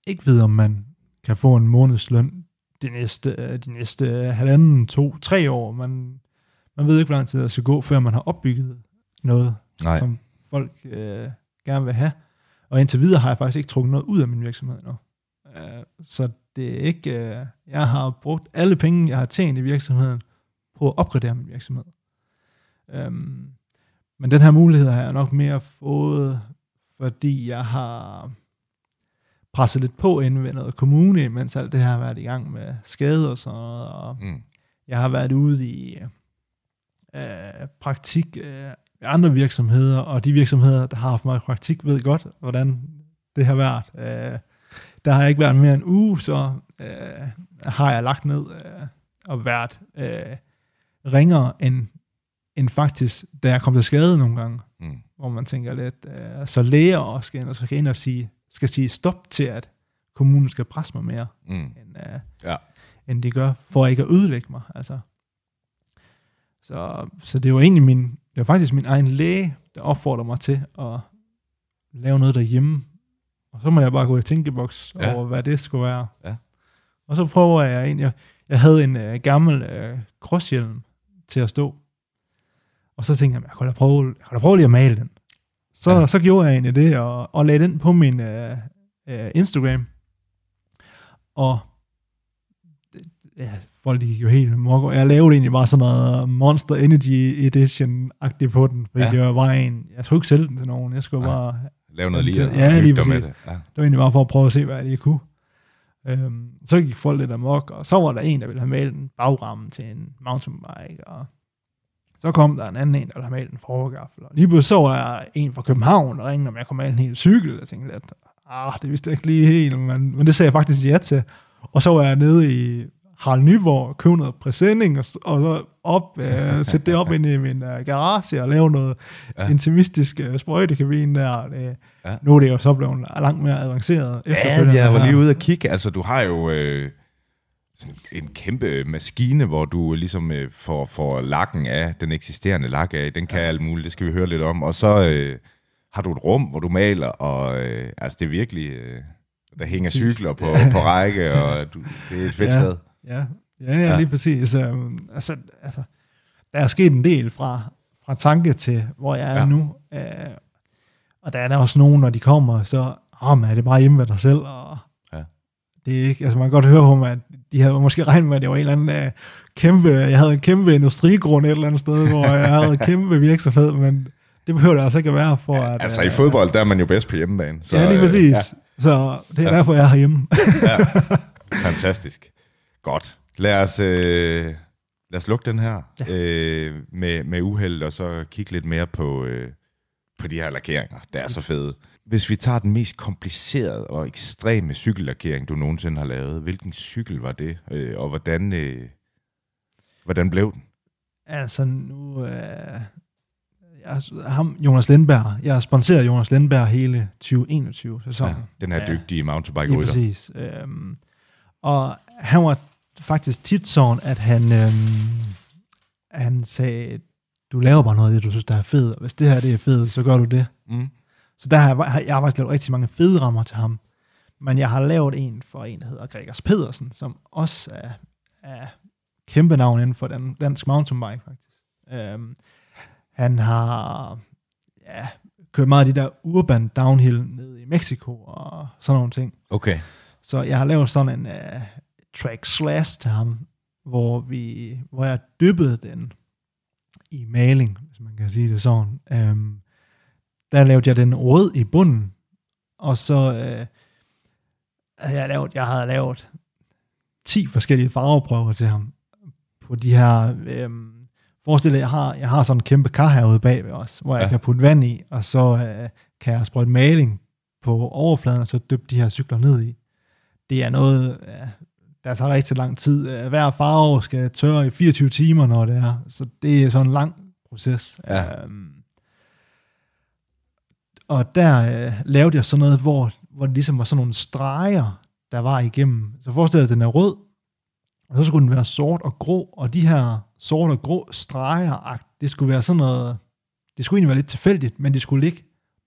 ikke ved, om man kan få en månedsløn de næste, øh, de næste øh, halvanden, to, tre år. Man, man ved ikke, hvor lang tid der skal gå, før man har opbygget noget, Nej. som folk øh, gerne vil have. Og indtil videre har jeg faktisk ikke trukket noget ud af min virksomhed endnu. Øh, så det er ikke, øh, jeg har brugt alle penge, jeg har tjent i virksomheden, på at opgradere min virksomhed. Øhm, men den her mulighed har jeg nok mere fået, fordi jeg har presset lidt på inden ved noget kommune, mens alt det her har været i gang med skade og sådan noget, og Mm. jeg har været ude i øh, praktik øh, andre virksomheder, og de virksomheder, der har haft mig i praktik, ved godt, hvordan det har været. Øh, der har jeg ikke været mere end en uge, så øh, har jeg lagt ned øh, og været øh, ringere end, end faktisk, da jeg kom til skade nogle gange, Mm. hvor man tænker lidt, øh, så læger også skal ind, og så skal ind og sige, skal sige stop til, at kommunen skal presse mig mere Mm. end, øh, Ja. end de gør, for ikke at ødelægge mig. Altså. Så, så det var egentlig min, det var faktisk min egen læge, der opfordrer mig til at lave noget derhjemme. Og så må jeg bare gå i tænkeboks Ja. over, hvad det skulle være. Ja. Og så prøver jeg egentlig, jeg, jeg havde en øh, gammel øh, krosshjelm til at stå. Og så tænkte jeg, jeg kan da prøve, jeg kan da prøve lige at male den. Så, ja. så gjorde jeg egentlig det, og, og lagde den på min øh, øh, Instagram. Og ja, folk de gik jo helt mok. Jeg lavede egentlig bare sådan noget Monster Energy Edition-agtigt på den, fordi Ja. ja. det var bare en, jeg skulle ikke sælge den til nogen, jeg skulle Nej. bare, Lave noget lige og Ja, lige med det. Ja. det var egentlig bare for at prøve at se, hvad jeg lige kunne. Øhm, så gik folk lidt amok, og så var der en, der ville have malet en bagramme til en mountainbike, og så kom der en anden en, der ville have malet en forgaffel. Og lige pludselig så var der en fra København, der ringede, om jeg kunne male en hel cykel. Jeg tænkte lidt, ah, det vidste jeg ikke lige helt, men, men det sagde jeg faktisk ja til. Og så var jeg nede i Harald Nyborg og købte noget præsending, og, og så op, øh, sætte det op ind i min øh, garage og lave noget Ja. intimistisk øh, sprøjtekabine der. Det, Ja. ja. Nu er det jo så blevet langt mere avanceret. Ja, jeg var lige ude og kigge. Altså, du har jo øh, en kæmpe maskine, hvor du ligesom øh, får, får lakken af, den eksisterende lak af. Den kan alt muligt, det skal vi høre lidt om. Og så øh, har du et rum, hvor du maler, og øh, altså, det er virkelig... Øh, der hænger cykler på, på række, og du, det er et fedt Ja. sted. Ja, ja, ja, Ja. ja. lige præcis. Um, altså, altså, der er sket en del fra, fra tanke til, hvor jeg er Ja. ja. nu. Uh, og der er der også nogen, når de kommer, så oh, man, er det bare hjemme ved dig selv. Og Ja. det er ikke, altså man kan godt høre på mig, at de havde måske regnet med, at det var en eller anden uh, kæmpe, jeg havde en kæmpe industrigrund et eller andet sted, hvor jeg havde en kæmpe virksomhed, men det behøver det altså ikke at være for, at... Altså, i fodbold, der er man jo bedst på hjemmebane. Så, ja, lige præcis. ja. Ja. Så det er Ja. ja. derfor, jeg er herhjemme. Fantastisk. Godt. Lad os, øh, lad os lukke den her ja. øh, med, med uheld, og så kigge lidt mere på, øh, på de her lakeringer. Det er så fede. Hvis vi tager den mest komplicerede og ekstreme cykellakering, du nogensinde har lavet, hvilken cykel var det, øh, og hvordan, øh, hvordan blev den? Altså nu, øh, jeg, ham, Jonas Lindberg, jeg har sponsoreret Jonas Lindberg hele 2021 sæsonen. Ja, den her dygtige mountainbike Lige rytter. præcis. Øhm, og han var faktisk tit sådan, at han, øhm, han sagde, du laver bare noget af det, du synes, der er fedt, og hvis det her det er fedt, så gør du det. Mm. Så der har jeg, jeg har faktisk lavet rigtig mange fede rammer til ham. Men jeg har lavet en for en, der hedder Gregers Pedersen, som også er, er kæmpe navn inden for den dansk mountainbike, faktisk. Øhm, han har ja, kørt meget af de der urban downhill ned i Mexico og sådan nogle ting. Okay. Så jeg har lavet sådan en uh, track slash til ham, hvor, vi, hvor jeg dyppede den i maling, hvis man kan sige det sådan. Um, der lavede jeg den rød i bunden, og så uh, havde jeg lavet, jeg havde lavet 10 forskellige farveprøver til ham på de her, um, forestil dig, jeg har, jeg har sådan en kæmpe kar herude bagved os, hvor jeg ja. kan putte vand i, og så uh, kan jeg sprøjte maling på overfladen, og så dyppe de her cykler ned i. Det er noget, uh, der tager rigtig lang tid. Uh, hver farve skal tørre i 24 timer, når det er. Så det er sådan en lang proces. Ja. Um, og der uh, lavede jeg sådan noget, hvor, hvor det ligesom var sådan nogle streger, der var igennem. Så forestil dig, at den er rød, og så skulle den være sort og grå, og de her sort og grå streger, det skulle være sådan noget, det skulle egentlig være lidt tilfældigt, men det skulle ligge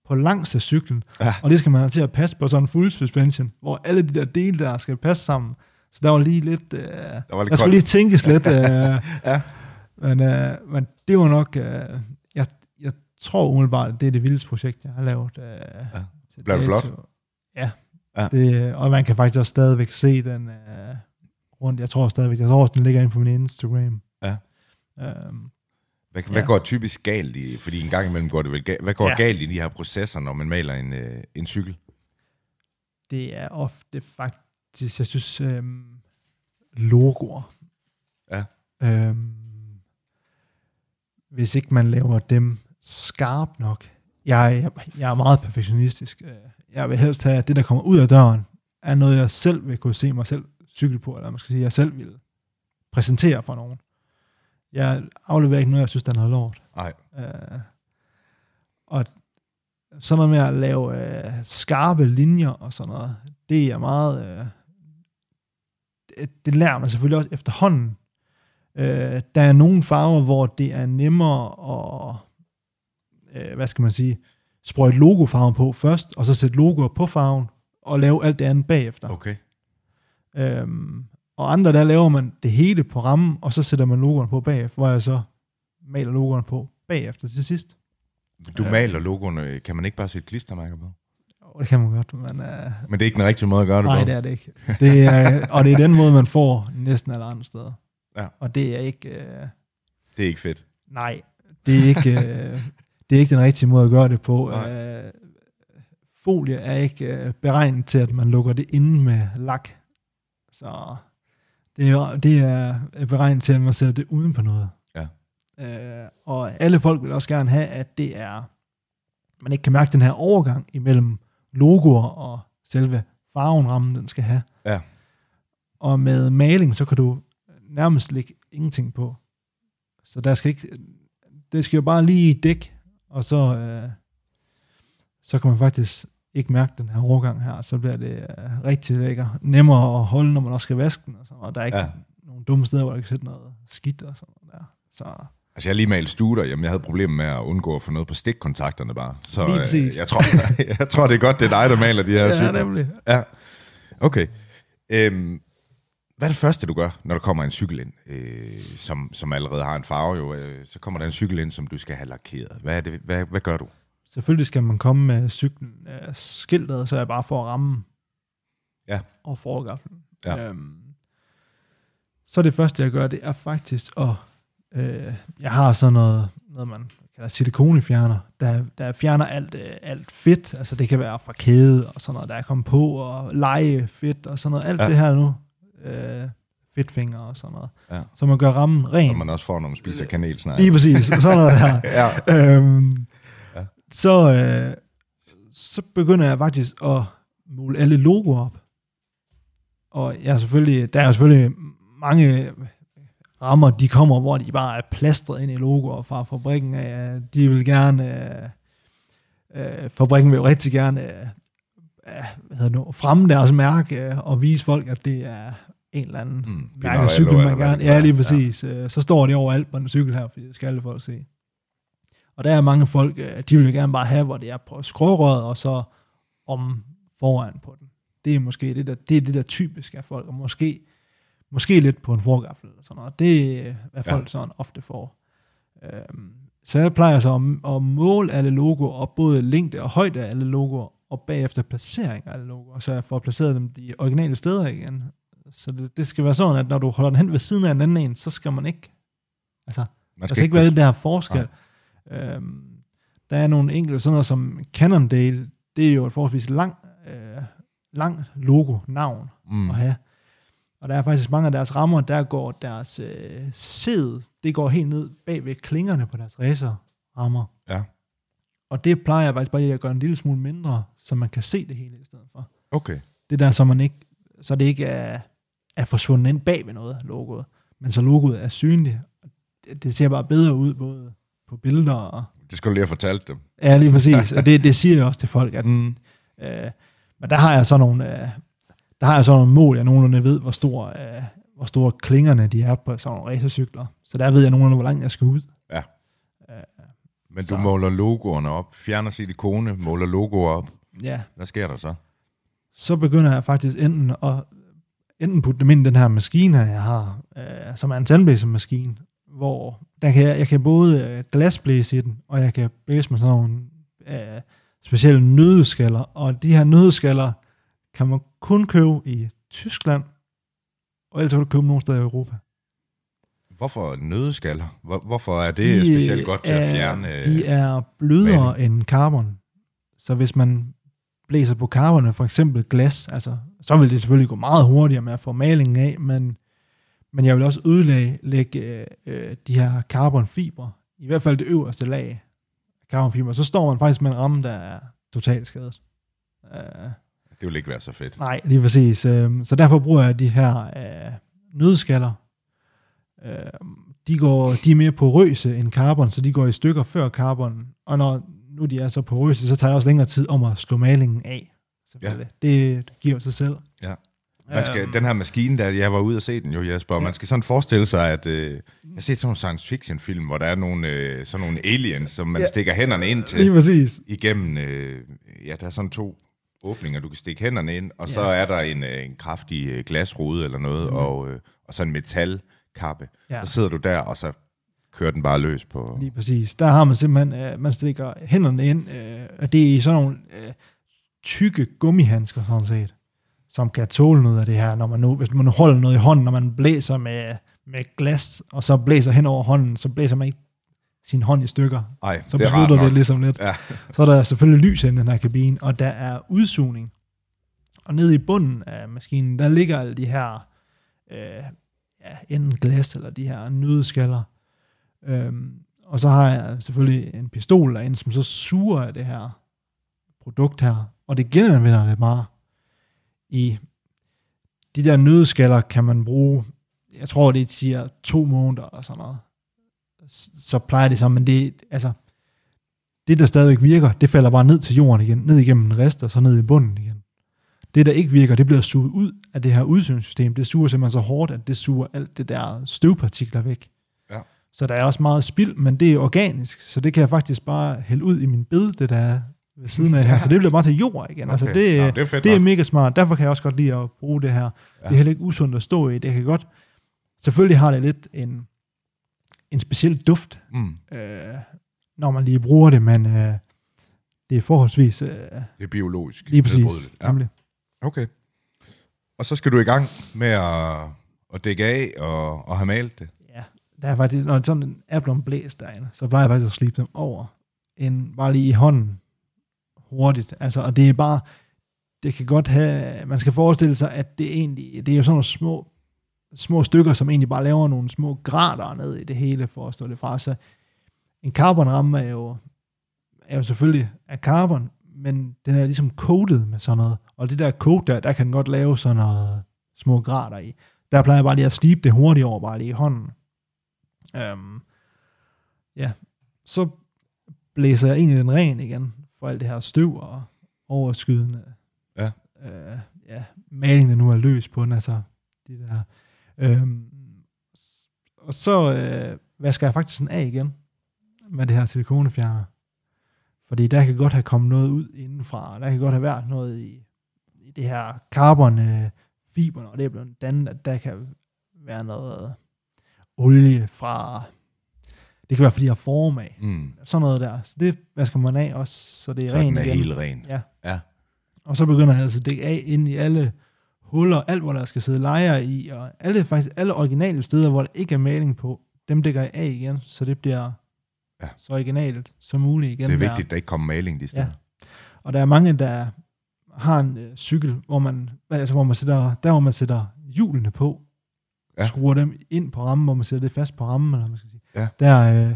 på langs af cyklen, Ja. og det skal man have til at passe på sådan en full suspension, hvor alle de der dele der skal passe sammen. Så der var lige lidt, øh, der, var lidt der skulle lige tænkes lidt, øh, Ja. men, øh, men det var nok, øh, jeg, jeg tror umiddelbart, det er det vildeste projekt, jeg har lavet. Øh, ja. Blev det flot? Ja. Ja. Det, og man kan faktisk også stadigvæk se den øh, rundt. Jeg tror stadigvæk, jeg tror også, den ligger inde på min Instagram. Ja. Øhm, Hvad, hvad Ja. går typisk galt i? Fordi en gang imellem går det vel galt. Hvad går Ja. galt i de her processer, når man maler en, øh, en cykel? det er ofte faktisk, jeg synes, øhm, logoer. Ja. Øhm, hvis ikke man laver dem skarpt nok. Jeg, jeg, jeg er meget perfektionistisk. Øh, Jeg vil helst have, at det, der kommer ud af døren, er noget, jeg selv vil kunne se mig selv cykle på, eller man skal sige, jeg selv vil præsentere for nogen. Jeg afleverer ikke noget, jeg synes, der er noget lort. Nej. Øh, og sådan noget med at lave øh, skarpe linjer og sådan noget, det er meget... Øh, det, lærer man selvfølgelig også efterhånden. Øh, der er nogle farver, hvor det er nemmere at, øh, hvad skal man sige, sprøjte logofarven på først, og så sætte logoer på farven, og lave alt det andet bagefter. Okay. Øhm, og andre, der laver man det hele på rammen, og så sætter man logoerne på bagefter, hvor jeg så maler logoerne på bagefter til sidst. Du Ja. maler logoerne. Kan man ikke bare sætte klistermærker på? Og det kan man godt, men uh, Men det er ikke den rigtige måde at gøre det nej, på. det er det ikke. Det er, og det er den måde, man får næsten alle andre steder. Ja. Og det er ikke, uh, Det er ikke fedt. nej, det er ikke, uh, det er ikke den rigtige måde at gøre det på. Nej. Uh, folie er ikke uh, beregnet til, at man lukker det inde med lak. Så det er, det er beregnet til, at man sætter det uden på noget. Ja. Øh, og alle folk vil også gerne have, at det er, man ikke kan mærke den her overgang imellem logoer og selve farven, rammen den skal have. Ja. Og med maling, så kan du nærmest lægge ingenting på. Så der skal ikke, det skal jo bare lige dække, og så, øh, så kan man faktisk ikke mærke den her overgang her, så bliver det øh, rigtig lækker. Nemmere at holde, når man også skal vaske den, og, sådan, og der er ikke ja. nogen dumme steder, hvor der kan sætte noget skidt og sådan noget der. Så Altså, jeg har lige malet studer. Jamen, jeg havde problemer med at undgå at få noget på stikkontakterne bare. Så øh, jeg, tror, jeg tror, det er godt, det er dig, der maler de her ja, cykler. nemlig. Ja, okay. Øhm, hvad er det første, du gør, når der kommer en cykel ind, øh, som, som allerede har en farve? Jo, øh, så kommer der en cykel ind, som du skal have lakeret. Hvad, er det, hvad, hvad gør du? Selvfølgelig skal man komme med cyklen øh, skiltet, så jeg bare får rammen Ja. og forgaflen. Ja. Øhm, så det første, jeg gør, det er faktisk at... Øh, jeg har sådan noget, noget man kalder silikonefjerner, der, der fjerner alt, øh, alt fedt. Altså det kan være fra kæde og sådan noget, der er kommet på, og lege fedt og sådan noget. Alt Ja. det her nu. Øh, fedtfinger og sådan noget. Ja. Så man gør rammen ren. Og man også får, når man spiser kanelsnegl. Lige præcis. Sådan noget der. Ja. øhm, Ja. ja. så, øh, så begynder jeg faktisk at måle alle logoer op. Og jeg er selvfølgelig, der er selvfølgelig mange rammer, de kommer, hvor de bare er plastret ind i logoer fra fabrikken. De vil gerne, øh, øh, fabrikken vil jo rigtig gerne øh, øh, hvad hedder det nu, fremme deres mærke øh, og vise folk, at det er en eller anden Mm, mærkecykel, man gerne... Ja, lige præcis. Ja. Så står det overalt på en cykel her, fordi det skal alle folk se. Og der er mange folk, de vil jo gerne bare have, hvor det er på skrårøret, og så om foran på den. Det er måske det der, det er det der typisk af folk, og måske, måske lidt på en forgaffel eller sådan noget. Det er, hvad folk ja. sådan ofte får. Øhm, så jeg plejer så at, at måle alle logoer, og både længde og højde af alle logoer, og bagefter placering af alle logoer, så jeg får placeret dem de originale steder igen. Så det, det skal være sådan, at når du holder den hen ved siden af en anden en, så skal man ikke, altså, man skal der skal ikke være det der forskel. Øhm, der er nogle enkelte, sådan noget som Cannondale, det er jo et forholdsvis lang, øh, lang logo-navn mm. at have. Og der er faktisk mange af deres rammer, der går deres øh, sæd, det går helt ned bag ved klingerne på deres racerrammer. Ja. Og det plejer jeg faktisk bare lige at gøre en lille smule mindre, så man kan se det hele i stedet for. Okay. Det der, så man ikke, så det ikke er, er forsvundet ind bag ved noget, logoet. Men så logoet er synligt. Det, ser bare bedre ud, både på billeder og... Det skal du lige have fortalt dem. Ja, lige præcis. og det, det siger jeg også til folk, at... Mm. Øh, men der har jeg så nogle, øh, der har jeg så nogle mål, jeg nogenlunde ved, hvor stor, øh, hvor store klingerne de er på sådan nogle racercykler. Så der ved jeg nogenlunde, hvor langt jeg skal ud. Ja. Øh, Men du så. måler logoerne op, fjerner silikone, måler logoer op. Ja. Hvad sker der så? Så begynder jeg faktisk enten at enten putte dem ind i den her maskine, jeg har, øh, som er en sandblæsermaskine, hvor der kan jeg, jeg kan både øh, glasblæse i den, og jeg kan blæse med sådan nogle øh, specielle nødeskaller, og de her nødeskaller kan man kun købe i Tyskland, og ellers kan du købe nogle steder i Europa. Hvorfor nødeskaller? Hvor, hvorfor er det de specielt godt til at fjerne? De er blødere maling? end carbon. Så hvis man blæser på carbon, for eksempel glas, altså, så vil det selvfølgelig gå meget hurtigere med at få malingen af, men, men jeg vil også ødelægge øh, de her carbonfiber, i hvert fald det øverste lag af carbonfiber, så står man faktisk med en ramme, der er totalt skadet. Uh, det vil ikke være så fedt. Nej, lige præcis. Øhm, så derfor bruger jeg de her øh, nødskaller. Øhm, de, går, de er mere porøse end carbon, så de går i stykker før carbon. Og når nu de er så porøse, så tager det også længere tid om at slå malingen af. Ja. Det, giver sig selv. Ja. Man skal, um, den her maskine, der jeg var ude og se den jo, Jesper, ja. man skal sådan forestille sig, at øh, jeg har set sådan en science fiction film, hvor der er nogle, øh, sådan nogle aliens, som man ja. stikker hænderne ind til. Lige præcis. Igennem, øh, ja, der er sådan to åbninger, du kan stikke hænderne ind, og ja. så er der en, øh, en kraftig øh, glasrude eller noget, mm. og, øh, og så en metalkappe. Ja. Så sidder du der, og så kører den bare løs på... Lige præcis. Der har man simpelthen, øh, man stikker hænderne ind, øh, og det er i sådan nogle øh, tykke gummihandsker, sådan set, som kan tåle noget af det her, når man nu, hvis man holder noget i hånden, når man blæser med, med glas, og så blæser hen over hånden, så blæser man ikke sin hånd i stykker. Ej, så det beslutter det ligesom lidt. Ja. så er der selvfølgelig lys i den her kabine, og der er udsugning. Og nede i bunden af maskinen, der ligger alle de her, øh, ja, enten glas eller de her nødeskaller. Øhm, og så har jeg selvfølgelig en pistol derinde, som så suger af det her produkt her, og det genanvender det meget. I de der nødeskaller kan man bruge, jeg tror det siger to måneder eller sådan noget så plejer det så, men det, altså, det der stadigvæk virker, det falder bare ned til jorden igen, ned igennem en rest, og så ned i bunden igen. Det, der ikke virker, det bliver suget ud af det her udsynssystem. Det suger simpelthen så hårdt, at det suger alt det der støvpartikler væk. Ja. Så der er også meget spild, men det er organisk, så det kan jeg faktisk bare hælde ud i min bed, det der er ved siden af her. Så det bliver bare til jord igen. Altså, okay. Altså det, ja, det, er fedt, det er mega smart. Derfor kan jeg også godt lide at bruge det her. Ja. Det er heller ikke usundt at stå i. Det kan godt... Selvfølgelig har det lidt en en speciel duft, mm. øh, når man lige bruger det, men øh, det er forholdsvis... Øh, det er biologisk. Lige præcis. Ja. Okay. Og så skal du i gang med at, at dække af og, og have malet det. Ja, der er faktisk, når sådan er blevet blæst derinde, så plejer jeg faktisk at slibe dem over, en, bare lige i hånden, hurtigt. Altså, og det er bare, det kan godt have, man skal forestille sig, at det egentlig, det er jo sådan nogle små små stykker, som egentlig bare laver nogle små grader ned i det hele, for at stå det fra. Så en carbonramme er jo, er jo selvfølgelig af carbon, men den er ligesom coated med sådan noget. Og det der coat der, der kan den godt lave sådan noget små grader i. Der plejer jeg bare lige at slibe det hurtigt over, bare lige i hånden. Um, ja, så blæser jeg egentlig den ren igen, for alt det her støv og overskydende ja. Uh, ja, malingen, nu er løs på den, altså de der Øhm, og så øh, vasker jeg faktisk den af igen med det her silikonefjerner. Fordi der kan godt have kommet noget ud indenfra, og der kan godt have været noget i, i det her carbon øh, fiberne, og det er blevet dannet, at der kan være noget olie fra, det kan være fordi jeg har form af, Mm. sådan noget der. Så det vasker man af også, så det er Så den er igen. helt ren. Ja. Ja. Og så begynder han altså at dække af ind i alle huller, alt hvor der skal sidde lejre i, og alle, faktisk alle originale steder, hvor der ikke er maling på, dem dækker jeg af igen, så det bliver Ja. så originalt som muligt igen. Det er der. vigtigt, at der ikke kommer maling de steder. Ja. Og der er mange, der har en øh, cykel, hvor man, altså, hvor man sætter, der hvor man sætter hjulene på, Ja. skruer dem ind på rammen, hvor man sætter det fast på rammen, eller man skal sige. Ja. Der, øh,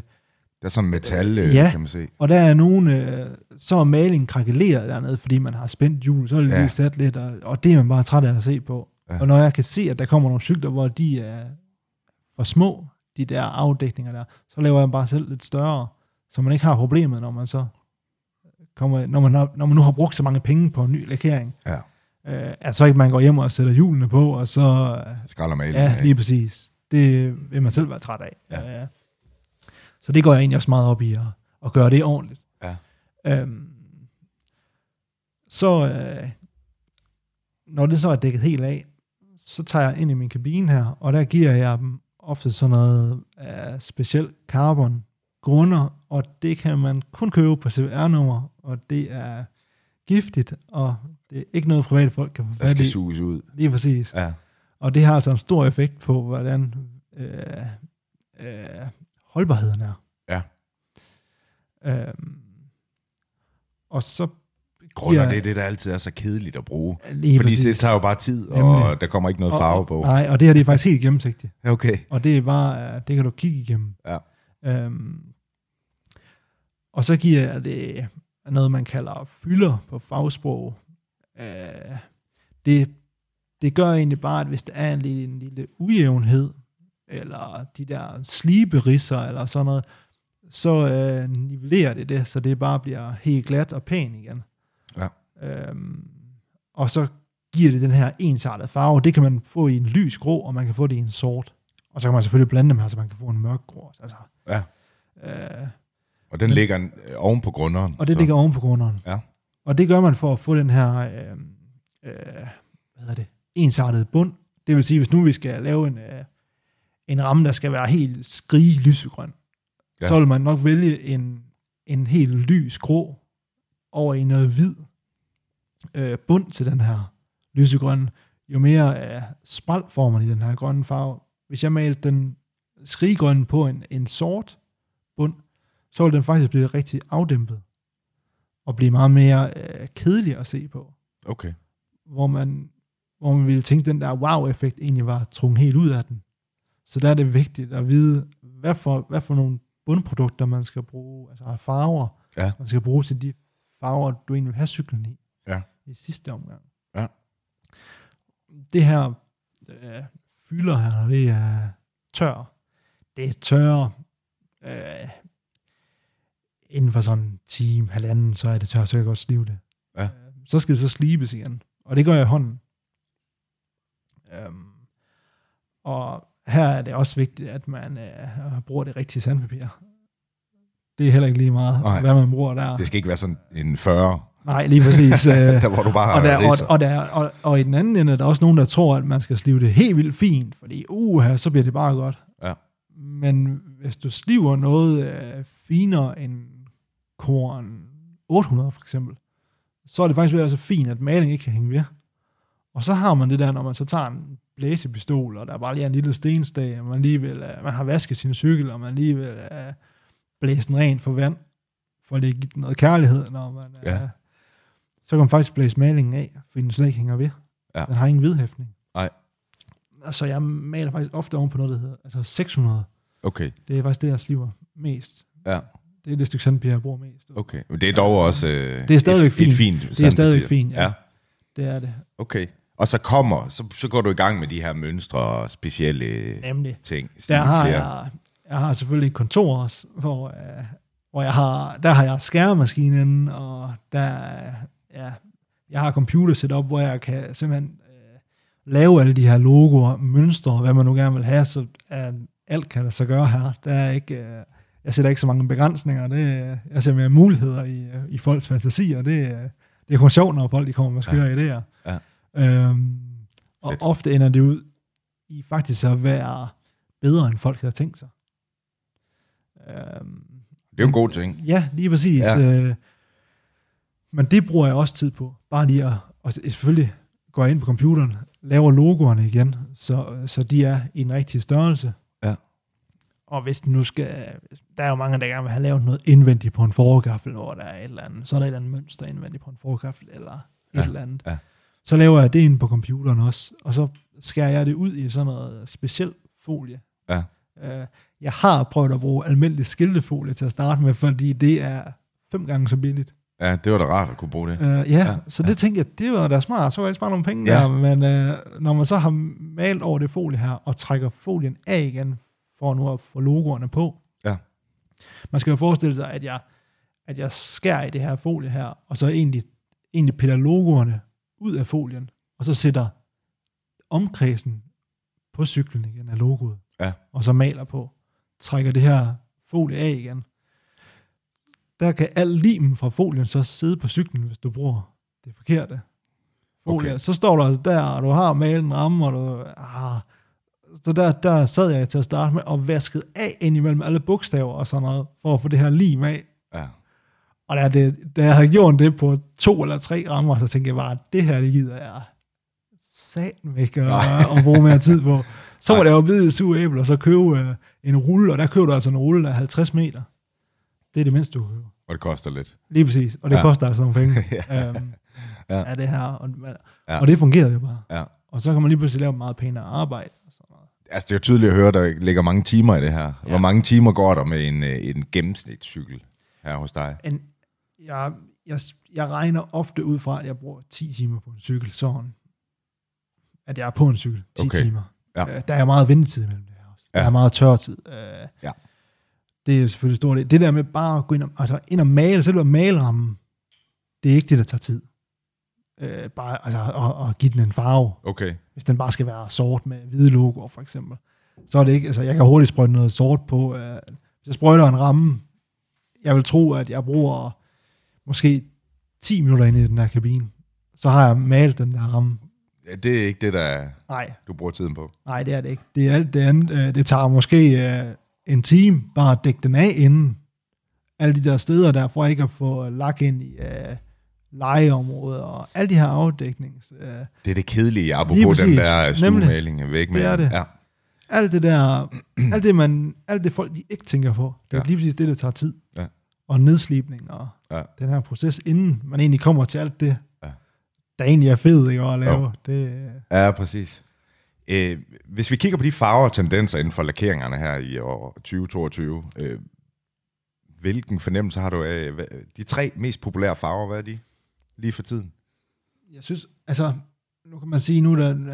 Der er sådan metal, øh, Ja. kan man se. og der er nogle, øh, så er malingen krakeleret dernede, fordi man har spændt hjul, så er det Ja. lige sat lidt, og, og det er man bare træt af at se på. Ja. Og når jeg kan se, at der kommer nogle cykler, hvor de er for små, de der afdækninger der, så laver jeg bare selv lidt større, så man ikke har problemet, når man så kommer, når man, har, når man nu har brugt så mange penge på en ny lakering. Ja. Øh, at så ikke man går hjem og sætter hjulene på, og så... øh, Skralder maling Ja, lige præcis. Det vil man selv være træt af. Ja. Ja. Så det går jeg egentlig også meget op i, at, at gøre det ordentligt. Ja. Øhm, så øh, når det så er dækket helt af, så tager jeg ind i min kabine her, og der giver jeg dem ofte sådan noget af speciel carbon grunder, og det kan man kun købe på CVR-nummer, og det er giftigt, og det er ikke noget private folk kan få fat skal i. suges ud. Lige præcis. Ja. Og det har altså en stor effekt på, hvordan øh, øh, holdbarheden er. Ja. Øhm, og så Grunder, giver- det er det, der altid er så kedeligt at bruge. lige Fordi præcis, det tager jo bare tid, og Nemlig. der kommer ikke noget og- farve på. Nej, og det her det er faktisk helt gennemsigtigt. Okay. Og det er bare, det kan du kigge igennem. Ja. Øhm, og så giver jeg det noget, man kalder fylder på fagsprog. Øh, det, det gør egentlig bare, at hvis der er en lille, en lille ujævnhed, eller de der sliberisser, eller sådan noget, så øh, nivellerer det det, så det bare bliver helt glat og pæn igen. Ja. Øhm, og så giver det den her ensartede farve. Det kan man få i en lys grå, og man kan få det i en sort. Og så kan man selvfølgelig blande dem her, så man kan få en mørk grå. Altså, Ja. øh, Og den ligger øh, oven på grunderen. og det så. ligger oven på grunderen. Ja. Og det gør man for at få den her øh, øh, hvad hedder det, ensartede bund. Det vil sige, hvis nu vi skal lave en, øh, en ramme, der skal være helt skrige lysegrøn, Ja. så vil man nok vælge en, en helt lys grå over i noget hvid øh, bund til den her lysegrønne. Jo mere øh, man i den her grønne farve. Hvis jeg malte den skrigegrønne på en, en sort bund, så vil den faktisk blive rigtig afdæmpet og blive meget mere øh, kedelig at se på. Okay. Hvor man, hvor man ville tænke, den der wow-effekt egentlig var trukket helt ud af den. Så der er det vigtigt at vide, hvad for, hvad for nogle bundprodukter man skal bruge, altså farver, Ja. man skal bruge til de farver, du egentlig vil have cyklen i. Ja. I sidste omgang. Ja. Det her øh, fylder her, når det er tør, det er tør øh, inden for sådan en time, halvanden, så er det tør, så kan jeg godt slive det. Ja. Øh, så skal det så slibes igen, og det gør jeg i hånden. Øhm, og her er det også vigtigt, at man øh, bruger det rigtige sandpapir. Det er heller ikke lige meget, Nej. hvad man bruger der. Det skal ikke være sådan en 40, Nej, lige præcis. øh, der hvor du bare og, der, og, og, der, og, og i den anden ende er der også nogen, der tror, at man skal slive det helt vildt fint, fordi uha, så bliver det bare godt. Ja. Men hvis du sliver noget øh, finere end korn 800 for eksempel, så er det faktisk ved at være så fint, at maling ikke kan hænge ved. Og så har man det der, når man så tager en blæsepistol, og der bare lige er en lille stenstag, og man lige vil, øh, man har vasket sin cykel, og man lige vil øh, blæse den ren for vand, for at give den noget kærlighed, når man, øh, Ja. så kan man faktisk blæse malingen af, fordi den slet ikke hænger ved. Ja. Den har ingen vedhæftning. Nej. Altså, jeg maler faktisk ofte oven på noget, der hedder altså 600. Okay, Det er faktisk det, jeg sliver mest. ja, Det er det stykke sandpapir, jeg bruger mest. okay. Men det er dog også øh, Det er stadigvæk et, fint. et fint Det er stadigvæk fint, ja. ja. Det er det. Okay. Og så kommer, så, så går du i gang med de her mønstre og specielle Nemlig. ting. Der har Flere- jeg, jeg har selvfølgelig et kontor også, hvor, øh, hvor jeg har, der har jeg skæremaskinen, og der, ja, jeg har computer setup, hvor jeg kan simpelthen øh, lave alle de her logoer, mønstre, hvad man nu gerne vil have, så øh, alt kan der så gøre her. Der er ikke, øh, jeg ser der ikke så mange begrænsninger. Det, jeg ser mere muligheder i, i folks fantasier. Det, det er kun sjovt, når folk de kommer med skøre ja. idéer. Ja. Øhm, og Fedt. ofte ender det ud i faktisk at være bedre, end folk havde tænkt sig. Øhm, det er jo en god ting. Ja, lige præcis. Ja. Øh, men det bruger jeg også tid på. Bare lige at, og selvfølgelig går jeg ind på computeren, laver logoerne igen, så, så de er i en rigtig størrelse. Ja. Og hvis nu skal, der er jo mange, der gerne vil have lavet noget indvendigt på en forgaffel, hvor der er et eller andet, så er der et eller andet mønster indvendigt på en forgaffel, eller et ja. eller andet. Ja. Så laver jeg det ind på computeren også, og så skærer jeg det ud i sådan noget speciel folie. Ja. Uh, jeg har prøvet at bruge almindelig skiltefolie til at starte med, fordi det er fem gange så billigt. Ja, det var da rart at kunne bruge det. Uh, ja, ja, så det ja. tænkte jeg, det var da smart, så var jeg spare nogle penge ja. der, men uh, når man så har malet over det folie her, og trækker folien af igen, for nu at få logoerne på, ja. man skal jo forestille sig, at jeg, at jeg skærer i det her folie her, og så egentlig, egentlig piller logoerne ud af folien, og så sætter omkredsen på cyklen igen af logoet, ja. og så maler på, trækker det her folie af igen. Der kan al limen fra folien så sidde på cyklen, hvis du bruger det forkerte folie. Okay. Så står der der, og du har malet en ramme, og du... Ah, så der, der sad jeg til at starte med og vaskede af ind imellem alle bogstaver og sådan noget, for at få det her lim af. Ja. Og da, det, da jeg havde gjort det på to eller tre rammer, så tænkte jeg bare, at det her, det gider jeg satan væk og, og bruge mere tid på. Så var det jo bide sur æble, og så købe uh, en rulle, og der køber du altså en rulle, der er 50 meter. Det er det mindste, du køber. Og det koster lidt. Lige præcis, og det ja. koster altså nogle penge. ja. Um, ja. ja. det her. Og, ja. og det fungerede jo bare. Ja. Og så kan man lige pludselig lave meget pænere arbejde. Og sådan noget. Altså, det er jo tydeligt at høre, der ligger mange timer i det her. Ja. Hvor mange timer går der med en, øh, en gennemsnitscykel her hos dig? En, jeg, jeg, jeg regner ofte ud fra, at jeg bruger 10 timer på en cykel, sådan at jeg er på en cykel 10 okay. timer. Ja. Øh, der er meget ventetid imellem det her også. Ja. Der er meget tørtid. Øh, ja. Det er selvfølgelig stort. Det der med bare at gå ind og, altså ind og male, selv at male rammen, det er ikke det, der tager tid. Øh, bare altså, at, at give den en farve. Okay. Hvis den bare skal være sort med hvide logoer, for eksempel. Så er det ikke, altså jeg kan hurtigt sprøjte noget sort på. Øh, hvis jeg sprøjter en ramme, jeg vil tro, at jeg bruger måske 10 minutter ind i den her kabine. Så har jeg malet den der ramme Ja, det er ikke det, der Nej. du bruger tiden på. Nej, det er det ikke. Det, er alt det, andet, øh, det tager måske øh, en time bare at dække den af inden. Alle de der steder der, for ikke at få lagt ind i uh, legeområder og alle de her afdæknings... Uh, det er det kedelige, apropos den der stuemaling væk med. Det er det. Ja. Alt det der, alt det, man, alt det folk de ikke tænker på, det er ja. lige præcis det, der tager tid. Ja. Og nedslipning og ja. den her proces, inden man egentlig kommer til alt det, der egentlig er fed ikke, at lave. Jo. Det, ja, præcis. Øh, hvis vi kigger på de farver og tendenser inden for lakeringerne her i år 2022, øh, hvilken fornemmelse har du af de tre mest populære farver? Hvad er de lige for tiden? Jeg synes, altså, nu kan man sige nu, der, øh,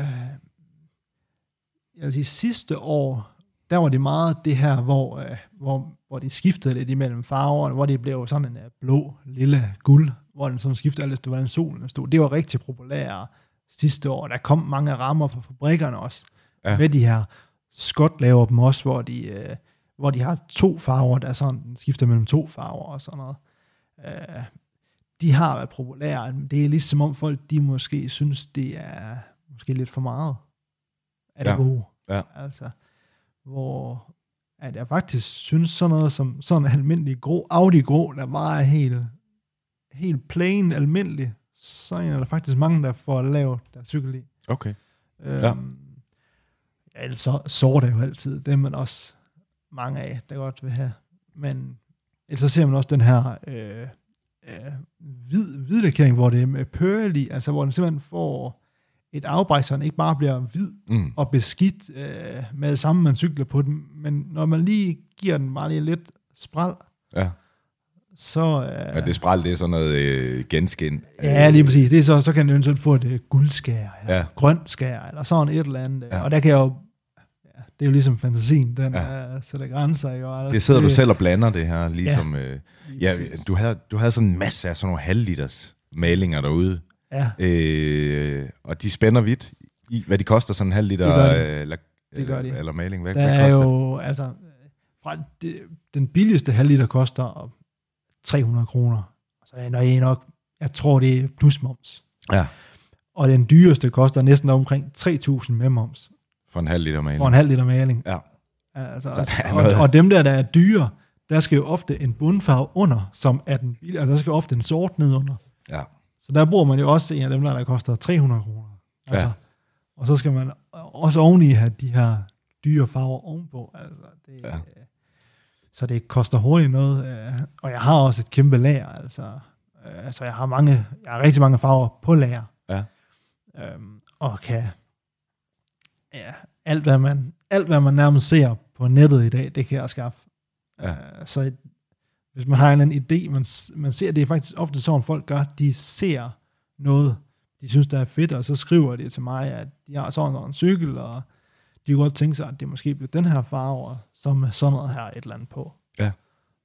jeg vil sige, sidste år, der var det meget det her, hvor, øh, hvor, hvor de skiftede lidt imellem farver, hvor det blev sådan en øh, blå, lille, guld hvor den sådan skifter alt efter, hvordan solen stod. Det var rigtig populært sidste år. Der kom mange rammer fra fabrikkerne også, ja. med de her. Scott laver dem også, hvor de, øh, hvor de har to farver, der sådan skifter mellem to farver og sådan noget. Øh, de har været populære. Det er ligesom om folk, de måske synes, det er måske lidt for meget af det ja. gode. Ja. Altså, hvor at jeg faktisk synes sådan noget som sådan en almindelig grå, Audi grå, der bare er helt helt plain, almindelig, så er der faktisk mange, der får lavet deres cykel i. Okay. Øhm, ja. Ja, så sort er jo altid, det er man også mange af, der godt vil have. Men ellers så ser man også den her øh, øh, hvid, hvidlakering, hvor det er med pearly, altså hvor den simpelthen får et afbræk, så den ikke bare bliver hvid mm. og beskidt øh, med det samme, man cykler på den, men når man lige giver den bare lige lidt spral, ja så... Øh, ja, det spræl, det er sådan noget øh, genskin. Ja, lige præcis. Det er så, så kan den sådan få et øh, guldskær, eller ja. grønt skær, eller sådan et eller andet. Ja. Og der kan jeg jo... Ja, det er jo ligesom fantasien, den ja. er, sætter grænser. Jo, altså, det sidder det, du selv og blander det her, ligesom... Ja, øh, ja du, havde, du havde sådan en masse af sådan nogle halvliters malinger derude. Ja. Øh, og de spænder vidt i, hvad de koster, sådan en halv liter... Det gør de. Øh, det gør de. Eller maling. Hvad, der hvad er jo, altså, fra det, den billigste halvliter koster 300 kroner. Så når jeg nok, jeg tror det er plus moms. Ja. Og den dyreste koster næsten omkring 3.000 med moms. For en halv liter maling. For en halv liter maling. Ja. Altså, og, og, og dem der, der er dyre, der skal jo ofte en bundfarve under, som er den billige. Altså, der skal ofte en sort ned under. Ja. Så der bruger man jo også en af dem der, der koster 300 kroner. Altså, ja. Og så skal man også oveni have de her dyre farver ovenpå. Altså, det, ja. Så det koster hurtigt noget. Øh, og jeg har også et kæmpe lager. Altså, øh, altså jeg har mange, jeg har rigtig mange farver på lager. Ja. Øhm, og kan ja, alt hvad man alt hvad man nærmest ser på nettet i dag, det kan jeg skaffe. Ja. Uh, så hvis man har en eller anden idé, man, man ser, det er faktisk ofte sådan, folk gør, de ser noget, de synes, der er fedt, og så skriver de til mig, at de har sådan en cykel, og de kunne godt tænke sig, at det måske bliver den her farve, som sådan noget her et eller andet på. Ja.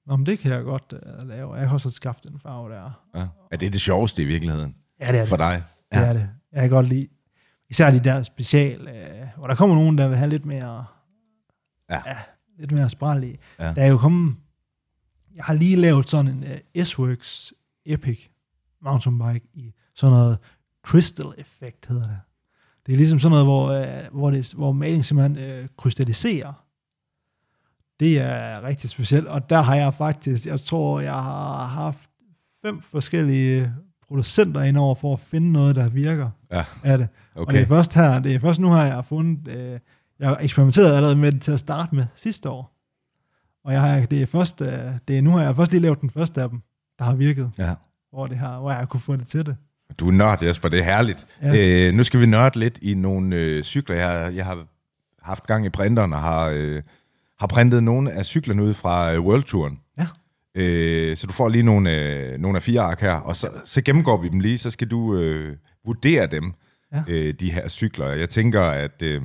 Nå, men det kan jeg godt uh, lave. Jeg har også skaffet den farve der. Ja. Er det det sjoveste i virkeligheden? Ja, det er For det. dig? Ja. Det er det. Jeg kan godt lide, især de der special, uh, hvor der kommer nogen, der vil have lidt mere, ja. ja lidt mere spræl i. Ja. Der er jo kommet, jeg har lige lavet sådan en uh, S-Works Epic mountainbike i sådan noget crystal effekt hedder det. Det er ligesom sådan noget, hvor, uh, hvor, det, hvor maling simpelthen uh, krystalliserer. Det er rigtig specielt, og der har jeg faktisk, jeg tror, jeg har haft fem forskellige producenter indover for at finde noget, der virker ja. af det. Okay. Og det er først her, det er først nu her, jeg har fundet, øh, jeg har eksperimenteret allerede med det til at starte med sidste år. Og jeg har, det er først, øh, det er nu har jeg først lige lavet den første af dem, der har virket. Ja. Hvor, det har, hvor jeg kunne få det til det. Du er nørd, Jesper, det er herligt. Ja. Øh, nu skal vi nørde lidt i nogle øh, cykler. Jeg, jeg har haft gang i printeren og har, øh, har printet nogle af cyklerne ud fra øh, World Touren. Ja. Øh, så du får lige nogle, øh, nogle af fire ark her, og så, så gennemgår vi dem lige, så skal du øh, vurdere dem, ja. øh, de her cykler. Jeg tænker, at øh,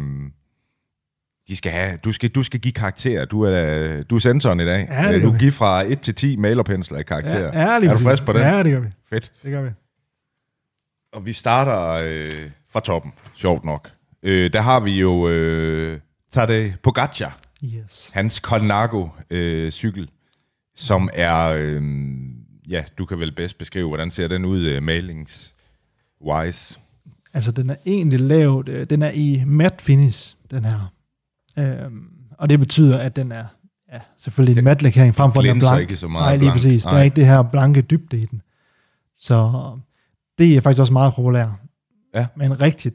de skal have, du, skal, du skal give karakter. Du er, du er sensoren i dag. Ja, det du vi. giver fra 1 til 10 malerpensler i karakter. Ja, lige er du frisk på det? Ja, det gør vi. Fedt. Det gør vi. Og vi starter øh, fra toppen, sjovt nok. Øh, der har vi jo øh, Tadej Pogacar, yes. hans Colnago øh, cykel, som er, øh, ja, du kan vel bedst beskrive, hvordan ser den ud øh, malings-wise? Altså, den er egentlig lavet, øh, den er i matte finish, den her. Øhm, og det betyder, at den er ja, selvfølgelig en matte lakering frem for den er blank. ikke så meget Nej, lige blank. præcis. Der er ikke det her blanke dybde i den. Så det er faktisk også meget populært. Ja. Men rigtig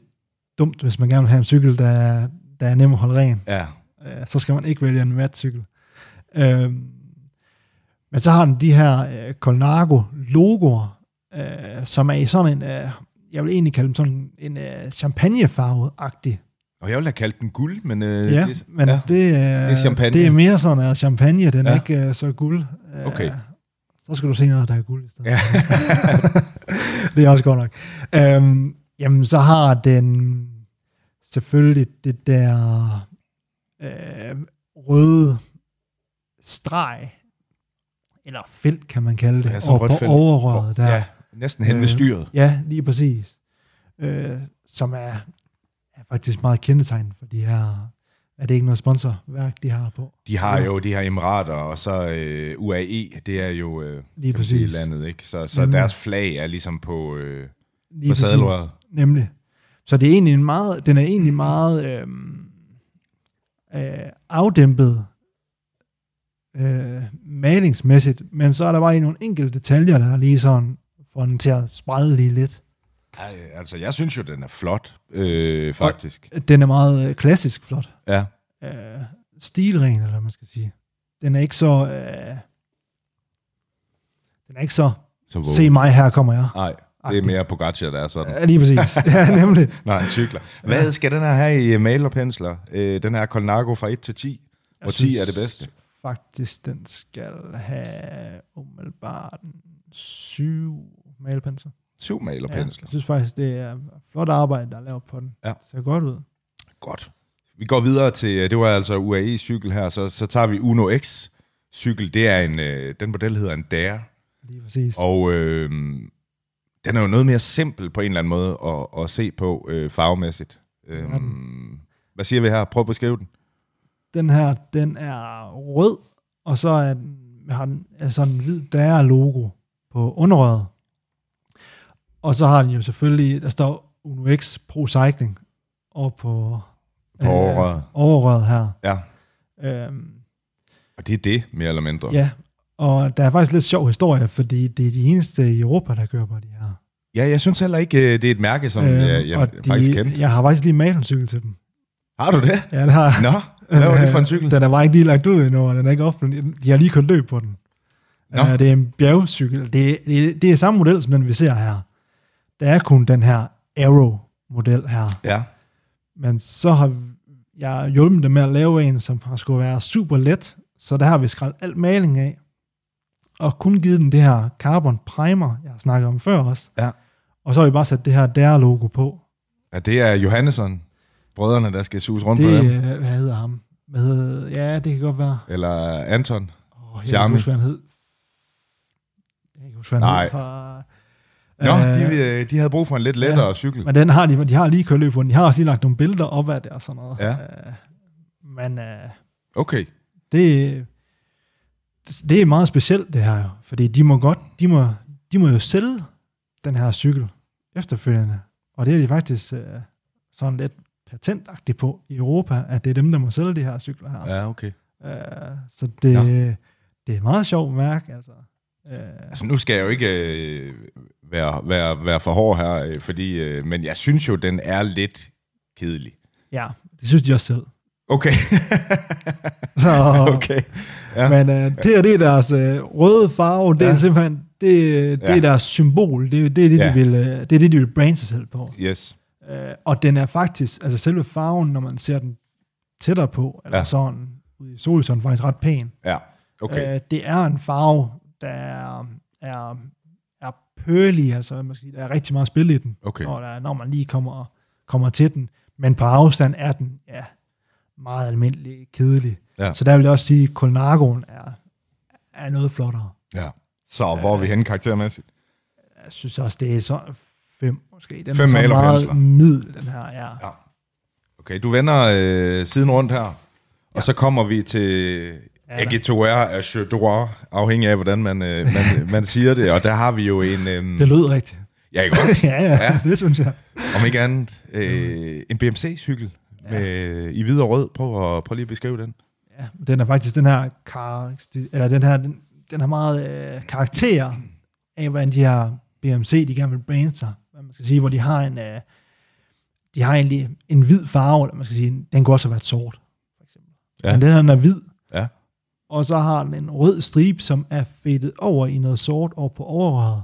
dumt, hvis man gerne vil have en cykel, der, er- der er nem at holde ren. Ja, Øh, så skal man ikke vælge en mat cykel. Øhm, men så har den de her øh, Colnago logoer, øh, som er i sådan en, øh, jeg vil egentlig kalde dem sådan en øh, champagnefarve-agtig. Og jeg ville have kaldt den guld, men... Øh, Ja, det, men ja. det, er, det er champagne. det er mere sådan at champagne, den Ja. er ikke øh, så guld. Øh, Okay. Så skal du se noget, der er guld i stedet. Ja. det er også godt nok. Øhm, jamen, så har den selvfølgelig det der øh, røde streg, eller felt, kan man kalde det, Ja, på felt. overrøret der. Ja, næsten hen ved Øh, styret. Ja, lige præcis. Øh, som er faktisk meget kendetegn for de her, er det ikke noget sponsorværk, de har på? De har jo de her emirater, og så øh, UAE, det er jo øh, Lige man sige, præcis. landet, ikke? Så, så Nemlig. deres flag er ligesom på... Øh, Lige På sadelrøret. Nemlig. Så det er egentlig en meget, den er egentlig meget øhm, øh, afdæmpet øh, malingsmæssigt, men så er der bare nogle enkelte detaljer, der er lige sådan, får den til at sprælle lige lidt. Ej, altså, jeg synes jo, den er flot, øh, faktisk. Den er meget øh, klassisk flot. Ja. Øh, stilren, eller hvad man skal sige. Den er ikke så... Øh, den er ikke så... Så. Se mig, her kommer jeg. Nej, det er mere Pogacar, der er sådan. Ja, lige præcis. ja, nemlig. Nej, cykler. Hvad skal den her have i øh, malerpensler? Øh, den her Colnago fra 1 til 10, hvor 10 er det bedste. faktisk, den skal have umiddelbart en syv malepensler. 7 Ja, malerpensler. jeg synes faktisk, det er flot arbejde, der er lavet på den. Ja. Ser godt ud. Godt. Vi går videre til, øh, det var altså UAE-cykel her, så, så tager vi Uno X-cykel. Det er en, øh, den model hedder en Dare. Lige præcis. Og øh, den er jo noget mere simpel på en eller anden måde at, at se på øh, farvemæssigt. Øh, er hvad siger vi her? Prøv at beskrive den. Den her, den er rød og så er den, har den sådan en hvid der logo på underrøret. Og så har den jo selvfølgelig, der står Uno X Pro Cycling over på, På overrøret. overrøret her. Ja. Øhm, Og det er det, mere eller mindre. ja, og der er faktisk lidt sjov historie, fordi det er de eneste i Europa, der kører på de her. Ja, jeg synes heller ikke, øh, det er et mærke, som Øhm, jeg, jeg og faktisk kendte. Jeg har faktisk lige malet en cykel til dem. Har du det? Ja, det har. Nå, hvad var det for en cykel? Den er bare ikke lige lagt ud endnu, og den er ikke offentlig. De har lige kørt løb på den. Nå. Uh, det er en bjergcykel. Det, det, det er samme model, som den vi ser her. Der er kun den her Aero-model her. Ja. Men så har jeg hjulpet dem med at lave en, som har skulle være super let. Så der har vi skrællet alt maling af. Og kun givet den det her carbon primer, jeg har snakket om før også. Ja. Og så har vi bare sat det her der logo på. ja, det er Johannesson, brødrene, der skal suge rundt Det, på dem. øh, hvad hedder ham? Hvad hedder, ja, det kan godt være. Eller Anton. Oh, jeg kan Charme. ikke huske, hvad han hed. Jeg kan ikke huske, hvad han Nej. hed. Fra, Nå, Øh, de, øh, de havde brug for en lidt lettere ja. cykel. Men den har de, de har lige kørt løb på den. De har også lige lagt nogle billeder op af det og sådan noget. Ja. Øh, men øh, Okay. det, det er meget specielt det her. Fordi de må godt, de må, de må jo sælge den her cykel efterfølgende. Og det er de faktisk øh, sådan lidt patentagtigt på i Europa, at det er dem, der må sælge de her cykler her. Ja, okay. Øh, så det, Nå. det er et meget sjovt mærke, altså. Øh, Altså, nu skal jeg jo ikke øh, være, være, være for hård her, øh, fordi, øh, men jeg synes jo, den er lidt kedelig. ja, det synes de også selv. Okay. Så, okay. Ja. Men øh, det, er, det er deres øh, røde farve, det ja. er simpelthen, det, det Ja. er deres symbol, det, er- det er det, Ja. de vil, øh, det er det, de vil brande sig selv på. Yes. Øh, og den er faktisk, altså selve farven, når man ser den tættere på, eller ja. Sådan, ude i solsolen, faktisk ret pæn. Ja. Okay. Øh, det er en farve, der er, er, er pearly, altså hvad man skal sige, der er rigtig meget spil i den, Okay. når, der, når man lige kommer, kommer til den. Men på afstand er den ja, meget almindelig kedelig. Ja. Så der vil jeg også sige, at Colnagoen er, er noget flottere. Ja. Så hvor er vi henne karaktermæssigt? Jeg synes også, det er så fem måske. Den Fem er så meget middel, den her. Ja. Ja. Okay, du vender øh, siden rundt her, og så kommer vi til Ja, da. Egitoire af Chaudoir, afhængig af, hvordan man, øh, man, man siger det. Og der har vi jo en... Øh, Det lød rigtigt. ja, ikke godt? ja, ja, ja, det synes jeg. Om ikke andet, øh, en BMC-cykel med, i hvid og rød. Prøv, at, prøv lige at beskrive den. Ja, den er faktisk den her, kar, eller den her, den, den har meget øh, karakter af, hvordan de her BMC, de gerne vil brande sig. Hvad man skal sige, hvor de har en, øh, de har egentlig en hvid farve, eller man skal sige, den kunne også have været sort, for eksempel. Ja. Men den her, den er hvid, Ja. Og så har den en rød stribe, som er fedtet over i noget sort over på overrøret.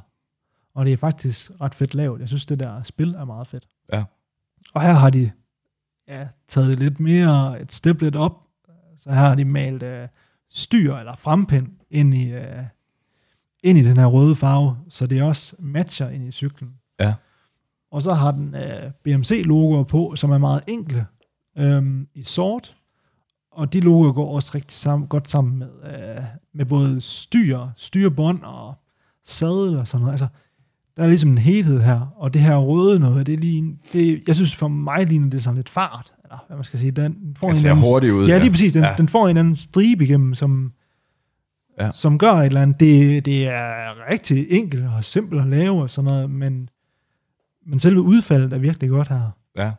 Og det er faktisk ret fedt lavet. Jeg synes, det der spil er meget fedt. Ja. Og her har de ja, taget det lidt mere, et step lidt op. Så her har de malet øh, styr eller frempind ind i, øh, ind i den her røde farve, så det også matcher ind i cyklen. Ja. Og så har den øh, BMC-logoer på, som er meget enkle, øhm, i sort. Og de logoer går også rigtig sammen, godt sammen med, øh, med både styr, styrbånd og sadel og sådan noget. Altså, der er ligesom en helhed her, og det her røde noget, det er lige, det, jeg synes for mig ligner det sådan lidt fart, eller hvad man skal sige, den får Den en ser hurtigt ud, Ja, ja. lige præcis, den, Ja. ja. den får en anden stribe igennem, som, Ja. ja. som gør et eller andet, det, det er rigtig enkelt og simpelt at lave og sådan noget, men, men selve udfaldet er virkelig godt her. Ja.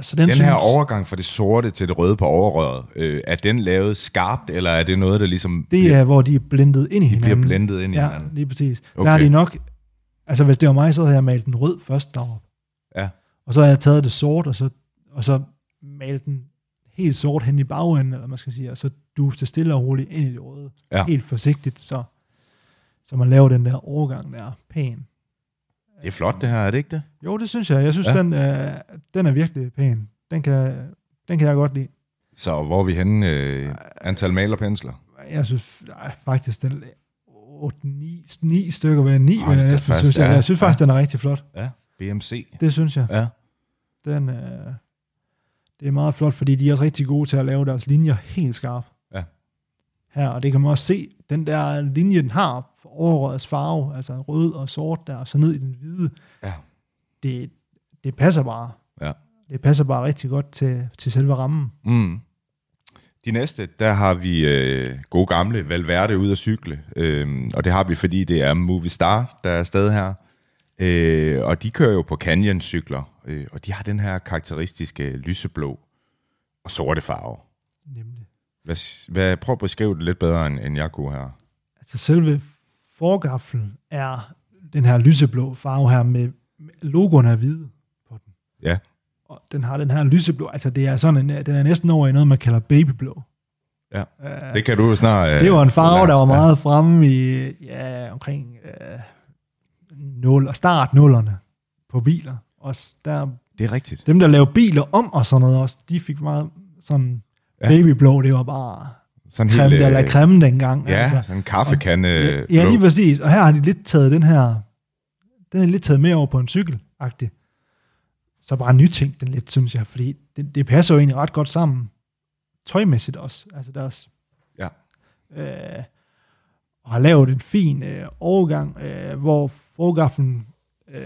Så den, Den synes, her overgang fra det sorte til det røde på overrøret, øh, er den lavet skarpt, eller er det noget, der ligesom det bliver, er, hvor de er blendet ind i de bliver hinanden. blendet ind i Ja, hinanden? lige præcis. Okay. Der har de nok, altså hvis det var mig, så havde jeg malet den rød først deroppe. Ja. Og så har jeg taget det sort, og så, og så malet den helt sort hen i bagenden, eller man skal sige, og så duste stille og roligt ind i det røde. Ja. Helt forsigtigt, så, så man laver den der overgang der pæn. Det er flot, det her, er det ikke det? Jo, det synes jeg. Jeg synes, Ja. den, øh, den er virkelig pæn. Den kan, den kan jeg godt lide. Så hvor er vi henne? Øh, antal malerpensler? Jeg synes ej, faktisk, den 8, 9, 9 stykker ved 9, Hold vil jeg næsten synes. Jeg, ja. jeg synes faktisk, Ja. den er rigtig flot. Ja, BMC. Det synes jeg. Ja. Den, øh, det er meget flot, fordi de er også rigtig gode til at lave deres linjer helt skarp. Ja. Her, og det kan man også se, den der linje, den har overrødets farve, altså rød og sort der, og så ned i den hvide, Ja. det, det passer bare. Ja. Det passer bare rigtig godt til, til selve rammen. Mm. De næste, der har vi øh, gode gamle Valverde ud at cykle, øh, og det har vi, fordi det er Movistar, der er afsted her. Øh, og de kører jo på Canyon-cykler, øh, og de har den her karakteristiske lyseblå og sorte farve. Nemlig. Hvad, hvad, prøv at beskrive det lidt bedre, end, end jeg kunne her. Altså selve forgaflen er den her lyseblå farve her med med logoen er hvide på den. Ja. Og den har den her lyseblå, altså det er sådan en, den er næsten over i noget, man kalder babyblå. Ja, Uh, det kan du jo snart... Øh, det var en farve, der var meget fremme i, ja, omkring øh, 0, og start nullerne på biler. Også der, Ja, det er rigtigt. dem, der lavede biler om og sådan noget også, de fik meget sådan Ja. babyblå, det var bare Sådan creme helt, de la øh, creme dengang. Ja, altså. sådan en kaffekande Ja, blå. ja, lige præcis. Og her har de lidt taget den her, den er lidt taget med over på en cykel -agtig. Så bare nytænkt den lidt, synes jeg, fordi det, det passer jo egentlig ret godt sammen. Tøjmæssigt også. Altså deres, Ja. øh, og har lavet en fin øh, overgang, øh, hvor forgaflen øh,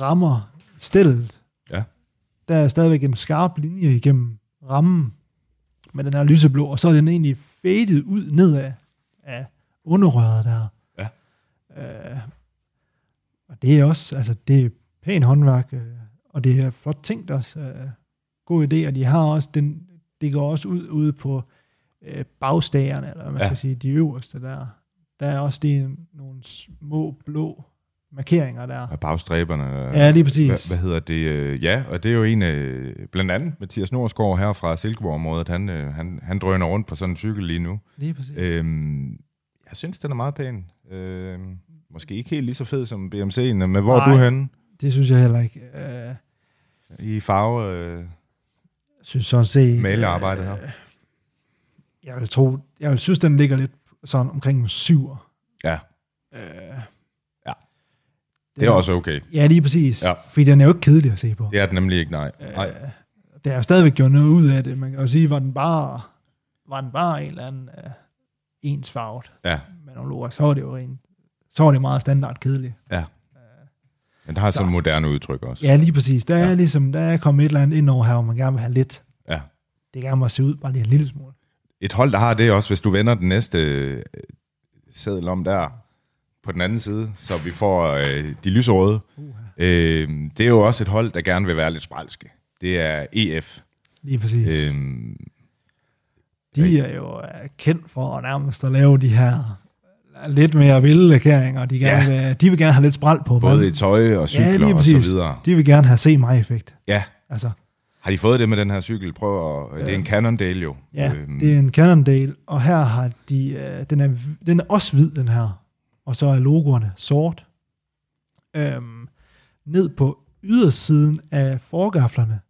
rammer stillet. Ja. Der er stadigvæk en skarp linje igennem rammen med den her lyseblå, og så er den egentlig fadet ud nedad af underrøret der. Ja. Øh, og det er også, altså det er pænt håndværk, øh, og det er flot tænkt også. Øh, god idé, og de har også, den, det går også ud ude på øh, bagstagerne, eller hvad man Ja. skal sige, de øverste der. Der er også lige nogle små blå markeringer der. Og bagstræberne. Ja, lige præcis. Hvad, hvad hedder det? øh, Ja, og det er jo en, øh, blandt andet Mathias Norsgaard her fra Silkeborg-området, han, øh, han, han drøner rundt på sådan en cykel lige nu. Lige præcis. Øhm, jeg synes, den er meget pæn. Øhm, måske ikke helt lige så fed som BMC'en, men hvor er Nej. du henne Det synes jeg heller ikke. Øh, i farve? Øh, synes sådan set... Malearbejdet her. øh, Jeg vil tro, jeg vil synes, den ligger lidt sådan omkring en syver. ja, Øh. Det er også okay. Ja, lige præcis. Ja. Fordi den er jo ikke kedelig at se på. Det er det nemlig ikke, nej. nej. Øh, der er jo stadigvæk gjort noget ud af det. Man kan jo sige, var den bare, var den bare en eller anden uh, ensfarvet Ja, med nogle logoer, så var det jo rent, så var det meget standard kedeligt. ja. Men det har sådan et moderne udtryk også. Ja, lige præcis. Der er Ja. ligesom, der er kommet et eller andet ind over her, hvor man gerne vil have lidt. Ja. Det gerne må se ud bare lige en lille smule. Et hold, der har det også, hvis du vender den næste øh, seddel om der på den anden side, så vi får øh, de lyserøde. Uh-huh. Øh, det er jo også et hold, der gerne vil være lidt spralske. Det er EF. Lige præcis. Øh, de er jo øh, kendt for at nærmest at lave de her lidt mere vilde lakeringer. De, gerne Ja. vil, de vil gerne have lidt spræl på. både men i tøj og cykler ja, lige og så videre. De vil gerne have se mig effekt. Ja. Altså, Har de fået det med den her cykel? Prøv at, det er en Cannondale jo. ja, Øhm, det er en Cannondale, og her har de, øh, den, er, den er også hvid, den her. Og så er logoerne sort. Øhm, ned på ydersiden af forgaflerne,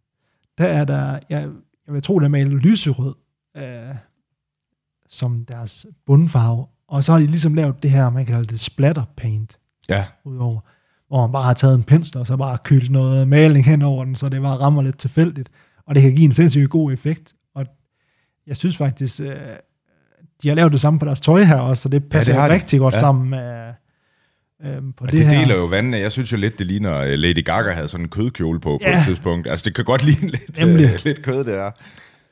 der er der, jeg, jeg vil tro, der er malet lyserød, øh, som deres bundfarve. Og så har de ligesom lavet det her, man kalder det splatter paint, Ja, udover, hvor man bare har taget en pensel, og så bare kyldt noget maling hen over den, så det bare rammer lidt tilfældigt. Og det kan give en sindssygt god effekt. Og jeg synes faktisk, øh, de har lavet det samme på deres tøj her også, så det passer det ja, har de. rigtig godt Ja. sammen med, øh, på og det, det, her. deler jo vandene. Jeg synes jo lidt, det ligner, at Lady Gaga havde sådan en kødkjole på på Ja. et tidspunkt. Altså, det kan godt ligne lidt, Nemlig. øh, lidt kød, det er.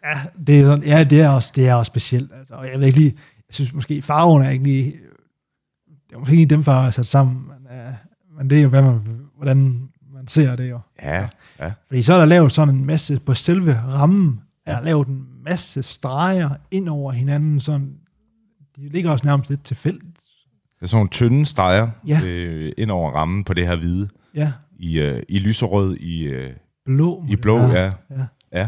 Ja, det er, sådan- ja, det er også, det er også specielt. Altså, og jeg ved ikke lige, jeg synes måske farven er ikke lige, det er måske ikke dem farver, jeg sat sammen, men, øh, men det er jo, hvad man, hvordan man ser det jo. Ja, ja. Fordi så er der lavet sådan en masse, på selve rammen, er der lavet en masse streger ind over hinanden, sådan, de ligger også nærmest lidt tilfældigt. Det er sådan nogle tynde streger Ja. øh, ind over rammen på det her hvide. Ja, I, øh, i lyserød, i, øh, blå. i blå, ja. ja. ja.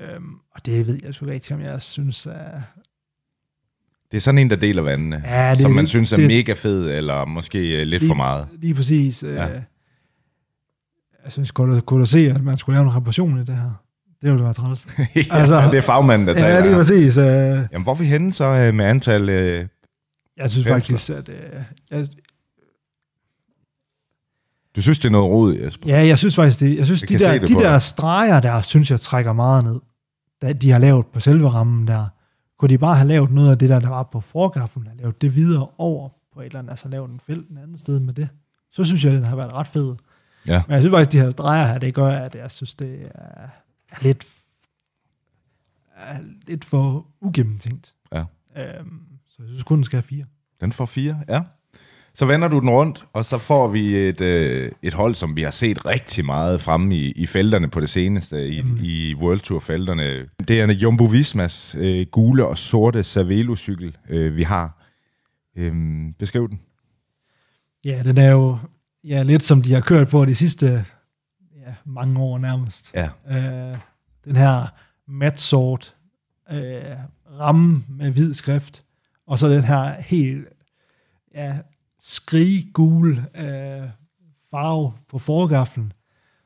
Øhm, og det ved jeg sgu ikke om jeg synes er... Det er sådan en, der deler vandene, Ja, det- som man det- synes er det- mega fed, eller måske øh, lidt Lige- for meget. Lige præcis. Øh, Ja. Jeg synes, kunne du, kunne se, at man skulle lave en reparation i det her? Det ville være træls. ja, Altså- det er fagmanden, der taler. ja, lige præcis. Øh, Jamen, hvor er vi henne så øh, med antal... Øh, jeg synes Pensler. faktisk, at... Øh, jeg, du synes, det er noget rod, Jesper? ja, jeg synes faktisk, det, jeg synes, Jeg de der, de der dig. streger der, synes jeg trækker meget ned. Da de har lavet på selve rammen der. Kunne de bare have lavet noget af det der, der var på forgaflen, have lavet det videre over på et eller andet, altså lavet en felt en anden sted med det. Så synes jeg, den har været ret fed. Ja. Men jeg synes faktisk, de her streger her, det gør, at jeg synes, det er, er lidt er lidt for ugennemtænkt. Ja. Øhm, så jeg synes kun, den skal have fire. Den får fire, ja. Så vender du den rundt, og så får vi et, øh, et hold, som vi har set rigtig meget fremme i, i felterne på det seneste, i, mm. i World Tour-felterne. Det er en Jumbo Vismas øh, gule og sorte Cervelo-cykel, øh, vi har. Øhm, beskriv den. Ja, den er jo ja, lidt som de har kørt på de sidste ja, mange år nærmest. Ja. Øh, den her mat sort øh, ramme med hvid skrift, og så den her helt ja, skrig gul øh, farve på forgaflen,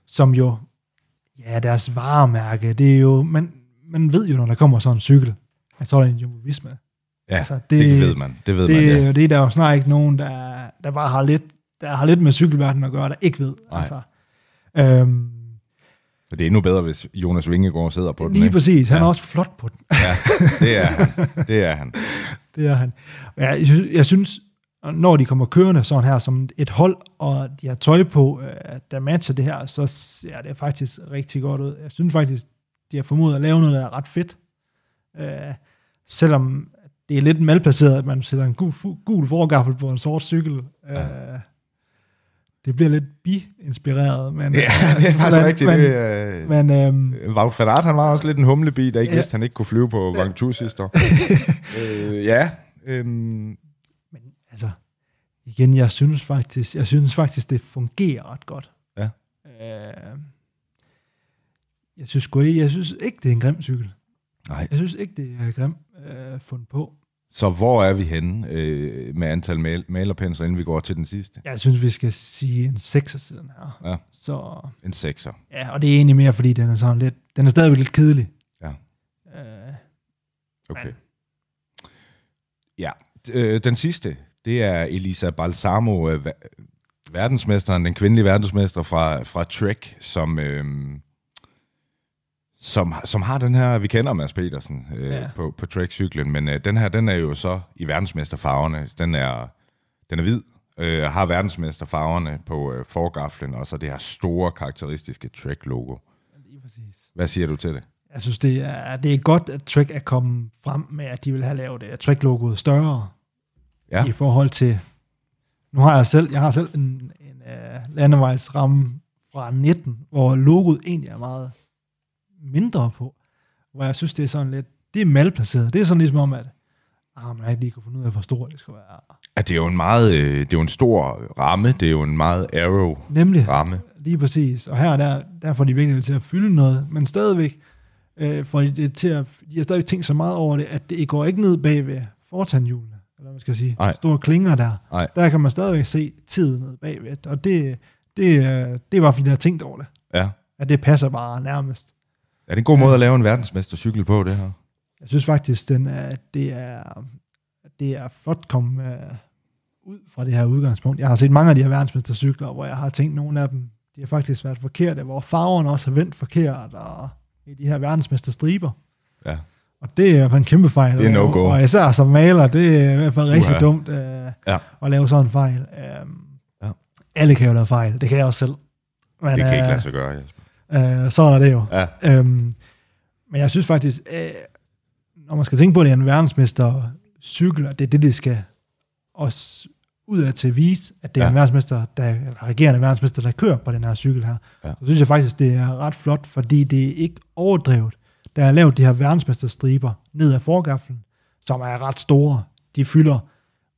som jo, ja, deres varemærke, det er jo, man, man ved jo, når der kommer sådan en cykel, at så er det en Jumbo Visma. Ja, altså, det, det ved man. Det ved det, man, ja. det er der jo snart ikke nogen, der, der bare har lidt, der har lidt med cykelverdenen at gøre, der ikke ved. Nej. Altså, øhm, det er endnu bedre, hvis Jonas Vingegaard sidder på den. lige ikke? præcis, han Ja. er også flot på den. Ja, det er han. Det er han. Det er han. Jeg, jeg, synes- når de kommer kørende sådan her som et hold, og de har tøj på, øh, der matcher det her, så ser det faktisk rigtig godt ud. Jeg synes faktisk, de har formået at lave noget, der er ret fedt. Øh, selvom det er lidt malplaceret, at man sætter en gul, gul forgaffel på en sort cykel. Øh, det bliver lidt bi-inspireret. Men, Ja, det er faktisk men, rigtigt. Men, det, øh, men, øhm, Wout van Aert, han var også lidt en humlebi, der ikke Ja. vidste, at han ikke kunne flyve på Ventoux sidste år. øh, ja, øhm, Men altså, igen, jeg synes faktisk, jeg synes faktisk, det fungerer ret godt. Ja. Øh, jeg synes jeg synes ikke, det er en grim cykel. nej. Jeg synes ikke, det er grim øh, fundet på. Så hvor er vi henne øh, med antal mal- malerpensler, inden vi går til den sidste? Jeg synes, vi skal sige en 6'er til den her. Ja. Så, En sekser. ja, og det er egentlig mere, fordi den er sådan lidt, den er stadigvæk lidt kedelig. Ja. Øh, Okay. Men- Ja, øh, den sidste, det er Elisa Balsamo, øh, ver- verdensmesteren, den kvindelige verdensmester fra, fra Trek, som, øh, som, som har den her, vi kender Mads Petersen øh, Ja. på, på Trek-cyklen, men øh, den her, den er jo så i verdensmesterfarverne. Den er, den er hvid, øh, har verdensmesterfarverne på øh, forgaflen, og så det her store, karakteristiske Trek-logo. lige præcis. Hvad siger du til det? Jeg synes, det er, det er godt, at Trek er kommet frem med, at de vil have lavet det, Trek-logoet større. Ja. i forhold til, nu har jeg selv, jeg har selv en, en uh, landevejsramme fra 19, hvor logoet egentlig er meget mindre på, hvor jeg synes, det er sådan lidt, det er malplaceret. Det er sådan ligesom om, at ah, man har ikke lige kunne finde ud af, hvor stort det skal være. At det er jo en meget, øh, det er jo en stor ramme, det er jo en meget arrow Nemlig, ramme. lige præcis. Og her der, der får de virkelig til at fylde noget, men stadigvæk øh, får de det til at, de har stadigvæk tænkt så meget over det, at det går ikke ned bag ved fortandhjulene, eller hvad man skal sige, Nej. store klinger der. Nej. Der kan man stadigvæk se tiden nede bagved, og det, det, øh, det er bare fordi, der har tænkt over det. Ja. At det passer bare nærmest. Er det en god måde at lave en verdensmestercykel på, det her? Jeg synes faktisk, den er, det er, det er flot kommet uh, ud fra det her udgangspunkt. Jeg har set mange af de her verdensmestercykler, hvor jeg har tænkt, nogle af dem, de har faktisk været forkerte, hvor farverne også har vendt forkert, og i de her verdensmesterstriber. Ja. Og det er en kæmpe fejl. Det er no-go. Og især som maler, det er i hvert fald rigtig Uha. dumt uh, Ja. at lave sådan en fejl. Um, Ja. Alle kan jo lave fejl, det kan jeg også selv. Men, Det kan ikke øh, lade sig gøre, Jesper. Øh, sådan er det jo. Ja. Øhm, men jeg synes faktisk, øh, når man skal tænke på, at det er en verdensmester cykel, og det er det, det skal også ud af til vise, at det er Ja. en verdensmester, der, eller regerende verdensmester, der kører på den her cykel her. Ja. Så synes jeg faktisk, det er ret flot, fordi det er ikke overdrevet. Der er lavet de her verdensmesterstriber ned ad forgaflen, som er ret store. De fylder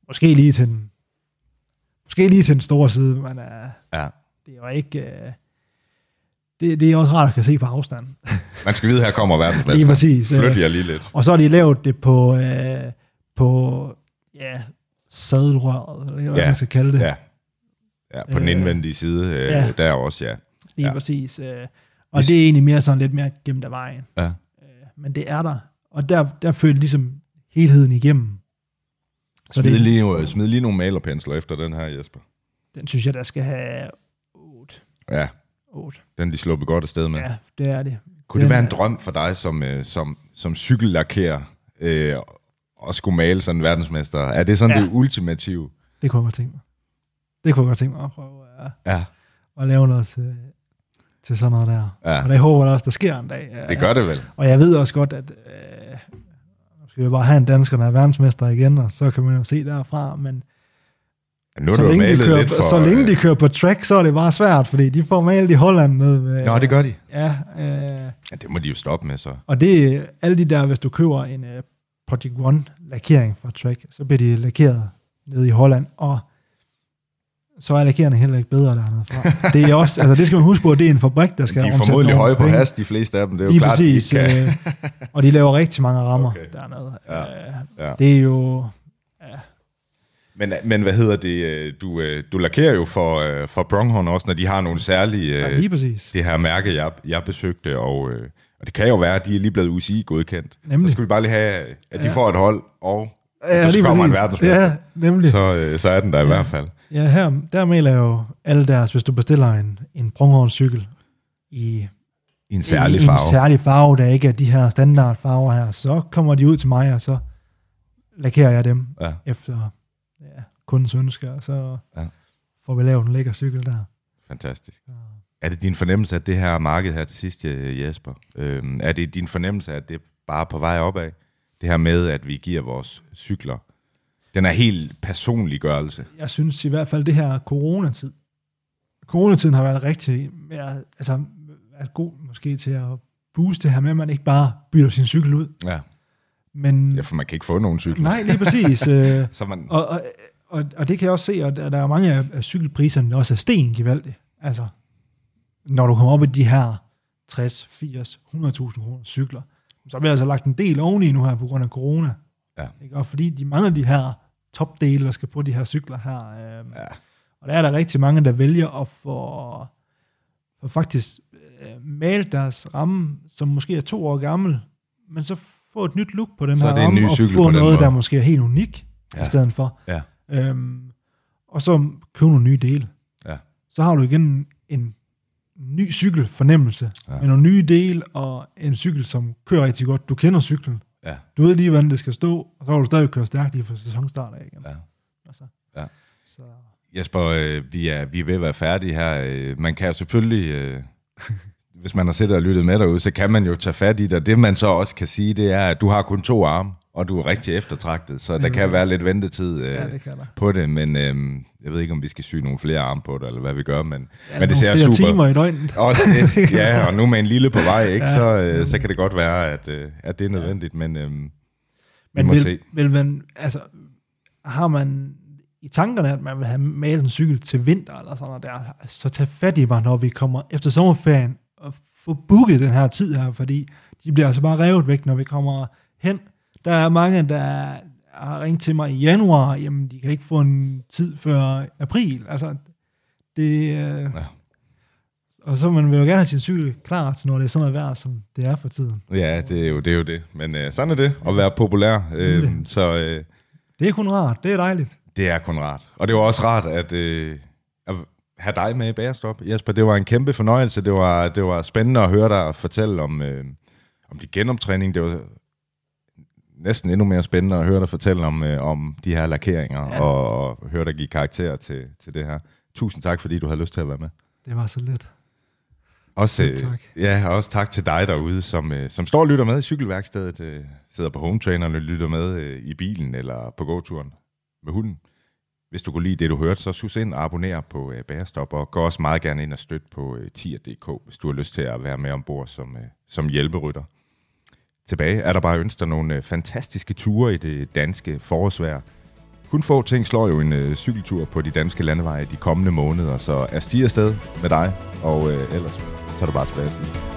måske lige til den, måske lige til den store side, men uh, Ja. det er jo ikke... Uh, det, det er også rart at kan se på afstand. Man skal vide, her kommer verdensmester. Lige præcis. Flyt jer lige lidt. Og så har de lavet det på, øh, på ja, sadelrøret, eller hvad Ja, man skal kalde det. Ja. Ja, på den Øh, indvendige side, øh, ja. der også, ja. Lige Ja. præcis. Øh, og det er egentlig mere sådan lidt mere gemt af vejen. Ja. Øh, men det er der. Og der, der følte ligesom helheden igennem. Så Smid det, lige, smid lige nogle malerpensler efter den her, Jesper. den synes jeg, der skal have 8. Ja, 8. den de sluppet godt afsted med. Ja, det er det. Kunne det Den være en drøm for dig som, øh, som, som cykellakkerer øh, at skulle male sådan en verdensmester? Er det sådan Ja. det ultimative? Det kunne jeg godt tænke mig. Det kunne jeg godt tænke mig at prøve at, Ja. at lave noget. øh, til sådan noget der. Ja. Og det håber jeg også, der sker en dag. Det gør det vel. Og jeg ved også godt, at øh, nu skal vi bare have en dansker, der er verdensmester igen, og så kan man jo se derfra, men Nu så, længe de, kører, lidt for... så længe de øh, kører på track, så er det bare svært, fordi de får malet i Holland ned med... Nå, det gør de. Ja, øh, Ja, det må de jo stoppe med så. og det er alle de der, hvis du køber en uh, Project One lakering fra track, så bliver de lakeret nede i Holland, og så er lakeringen heller ikke bedre dernede fra. Det er også, altså det skal man huske på, at det er en fabrik, der skal De er omsætte formodentlig høje på hast, de fleste af dem. Det er jo Lige klart, præcis. de kan... øh, og de laver rigtig mange rammer Okay. dernede. Ja, Øh, ja. Det er jo... Men, men hvad hedder det? øh, Du, øh, du lakerer jo for, øh, for Pronghorn også, når de har nogle særlige... Ja, lige præcis. det her mærke, jeg, jeg besøgte, og, og det kan jo være, at de er lige blevet UCI-godkendt. Nemlig. Så skal vi bare lige have, at de Ja. får et hold, og Ja, lige kommer en verdensmester. Ja, nemlig. Så, så, er den der i hvert fald. ja, her, der melder jo alle deres, hvis du bestiller en, en Bronghorn-cykel i, I en særlig i, farve. en særlig farve, der ikke er de her standardfarver her, så kommer de ud til mig, og så lakerer jeg dem Ja. efter ja, kundens ønsker, og så Ja. ja. får vi lavet en lækker cykel der. Fantastisk. Så, Er det din fornemmelse, at det her marked her til sidst, øh, Jesper, øh, er det din fornemmelse, at det er bare på vej opad? Det her med, at vi giver vores cykler, den er helt personliggørelse. jeg synes i hvert fald, det her coronatid, coronatiden har været rigtig, mere, altså været god måske til at booste det her med, at man ikke bare bytter sin cykel ud. Ja. Men ja, for man kan ikke få nogen cykler. nej, lige præcis. øh, Så man, og, og, og, og det kan jeg også se, at der er mange af, af cykelpriserne, der også er sten gevaldigt. Altså, når du kommer op i de her 60, 80, 100.000 kroner cykler, så bliver altså lagt en del oveni nu her på grund af corona. Ja. Ikke? Og fordi de mange af de her topdele, der skal på de her cykler her, øh, ja, og der er der rigtig mange, der vælger at få, få faktisk øh, malet deres ramme, som måske er to år gammel, men så få et nyt look på den Så her er det ny og cykel få noget, der måske er helt unik Ja. i stedet for. ja, Øhm, og så købe nogle nye dele. ja. Så har du igen en ny cykelfornemmelse, Ja. med nogle nye dele, og en cykel, som kører rigtig godt. Du kender cyklen. Ja, Du ved lige, hvordan det skal stå, og så har du stadig køre stærkt lige fra sæsonstart af igen. ja. Altså, Ja. Så, Jesper, øh, vi, er, vi er ved at være færdige her. Øh, man kan selvfølgelig, øh, hvis man har siddet og lyttet med derude, så kan man jo tage fat i det. Det man så også kan sige, det er, at du har kun to arme, og du er rigtig eftertragtet. Så der kan være lidt ventetid øh, ja, det på det. Men øh, jeg ved ikke, om vi skal sy nogle flere arme på det, eller hvad vi gør. Men, Ja, men det ser super timer i døgnet. Også det, ja, og nu med en lille på vej, ikke, Ja. så, øh, så kan det godt være, at, øh, at det er nødvendigt, men øh, vi Men må vil, se. vil man, altså, har man i tankerne, at man vil have malet en cykel til vinter, eller sådan noget der, så tag fat i mig, når vi kommer efter sommerferien, og få booket den her tid her, fordi de bliver altså bare revet væk, når vi kommer hen. Der er mange, der har ringet til mig i januar, jamen de kan ikke få en tid før april. Altså, det, øh, Ja. og så man vil jo gerne have sin cykel klar til, når det er sådan noget vejr, som det er for tiden. Ja, det er jo det. Er jo det. Men øh, sådan er det, at være populær. Øh, Nemlig. så øh, Det er kun rart, det er dejligt. det er kun rart. Og det var også rart, at, øh, at have dig med i Bagerstop. Jesper, det var en kæmpe fornøjelse. Det var, det var spændende at høre dig fortælle om, øh, om din genoptræning. Det var næsten endnu mere spændende at høre dig fortælle om, øh, om de her lakeringer, ja. Og, og høre dig give karakter til, til det her. Tusind tak, fordi du havde lyst til at være med. Det var så let. Også, øh, tak. Ja, og også tak til dig derude, som, øh, som står og lytter med i cykelværkstedet, øh, sidder på home traineren og lytter med øh, i bilen eller på gåturen med hunden. Hvis du kunne lide det, du hørte, så sus ind og abonner på øh, Bærestop, og gå også meget gerne ind og støtte på øh, tier.dk, hvis du har lyst til at være med ombord som, øh, som hjælperytter. Tilbage er der bare ønsker nogle øh, fantastiske ture i det danske forårsvejr. Kun få ting slår jo en øh, cykeltur på de danske landeveje de kommende måneder, så er stiger afsted med dig, og øh, ellers så er du bare tilbage at sige.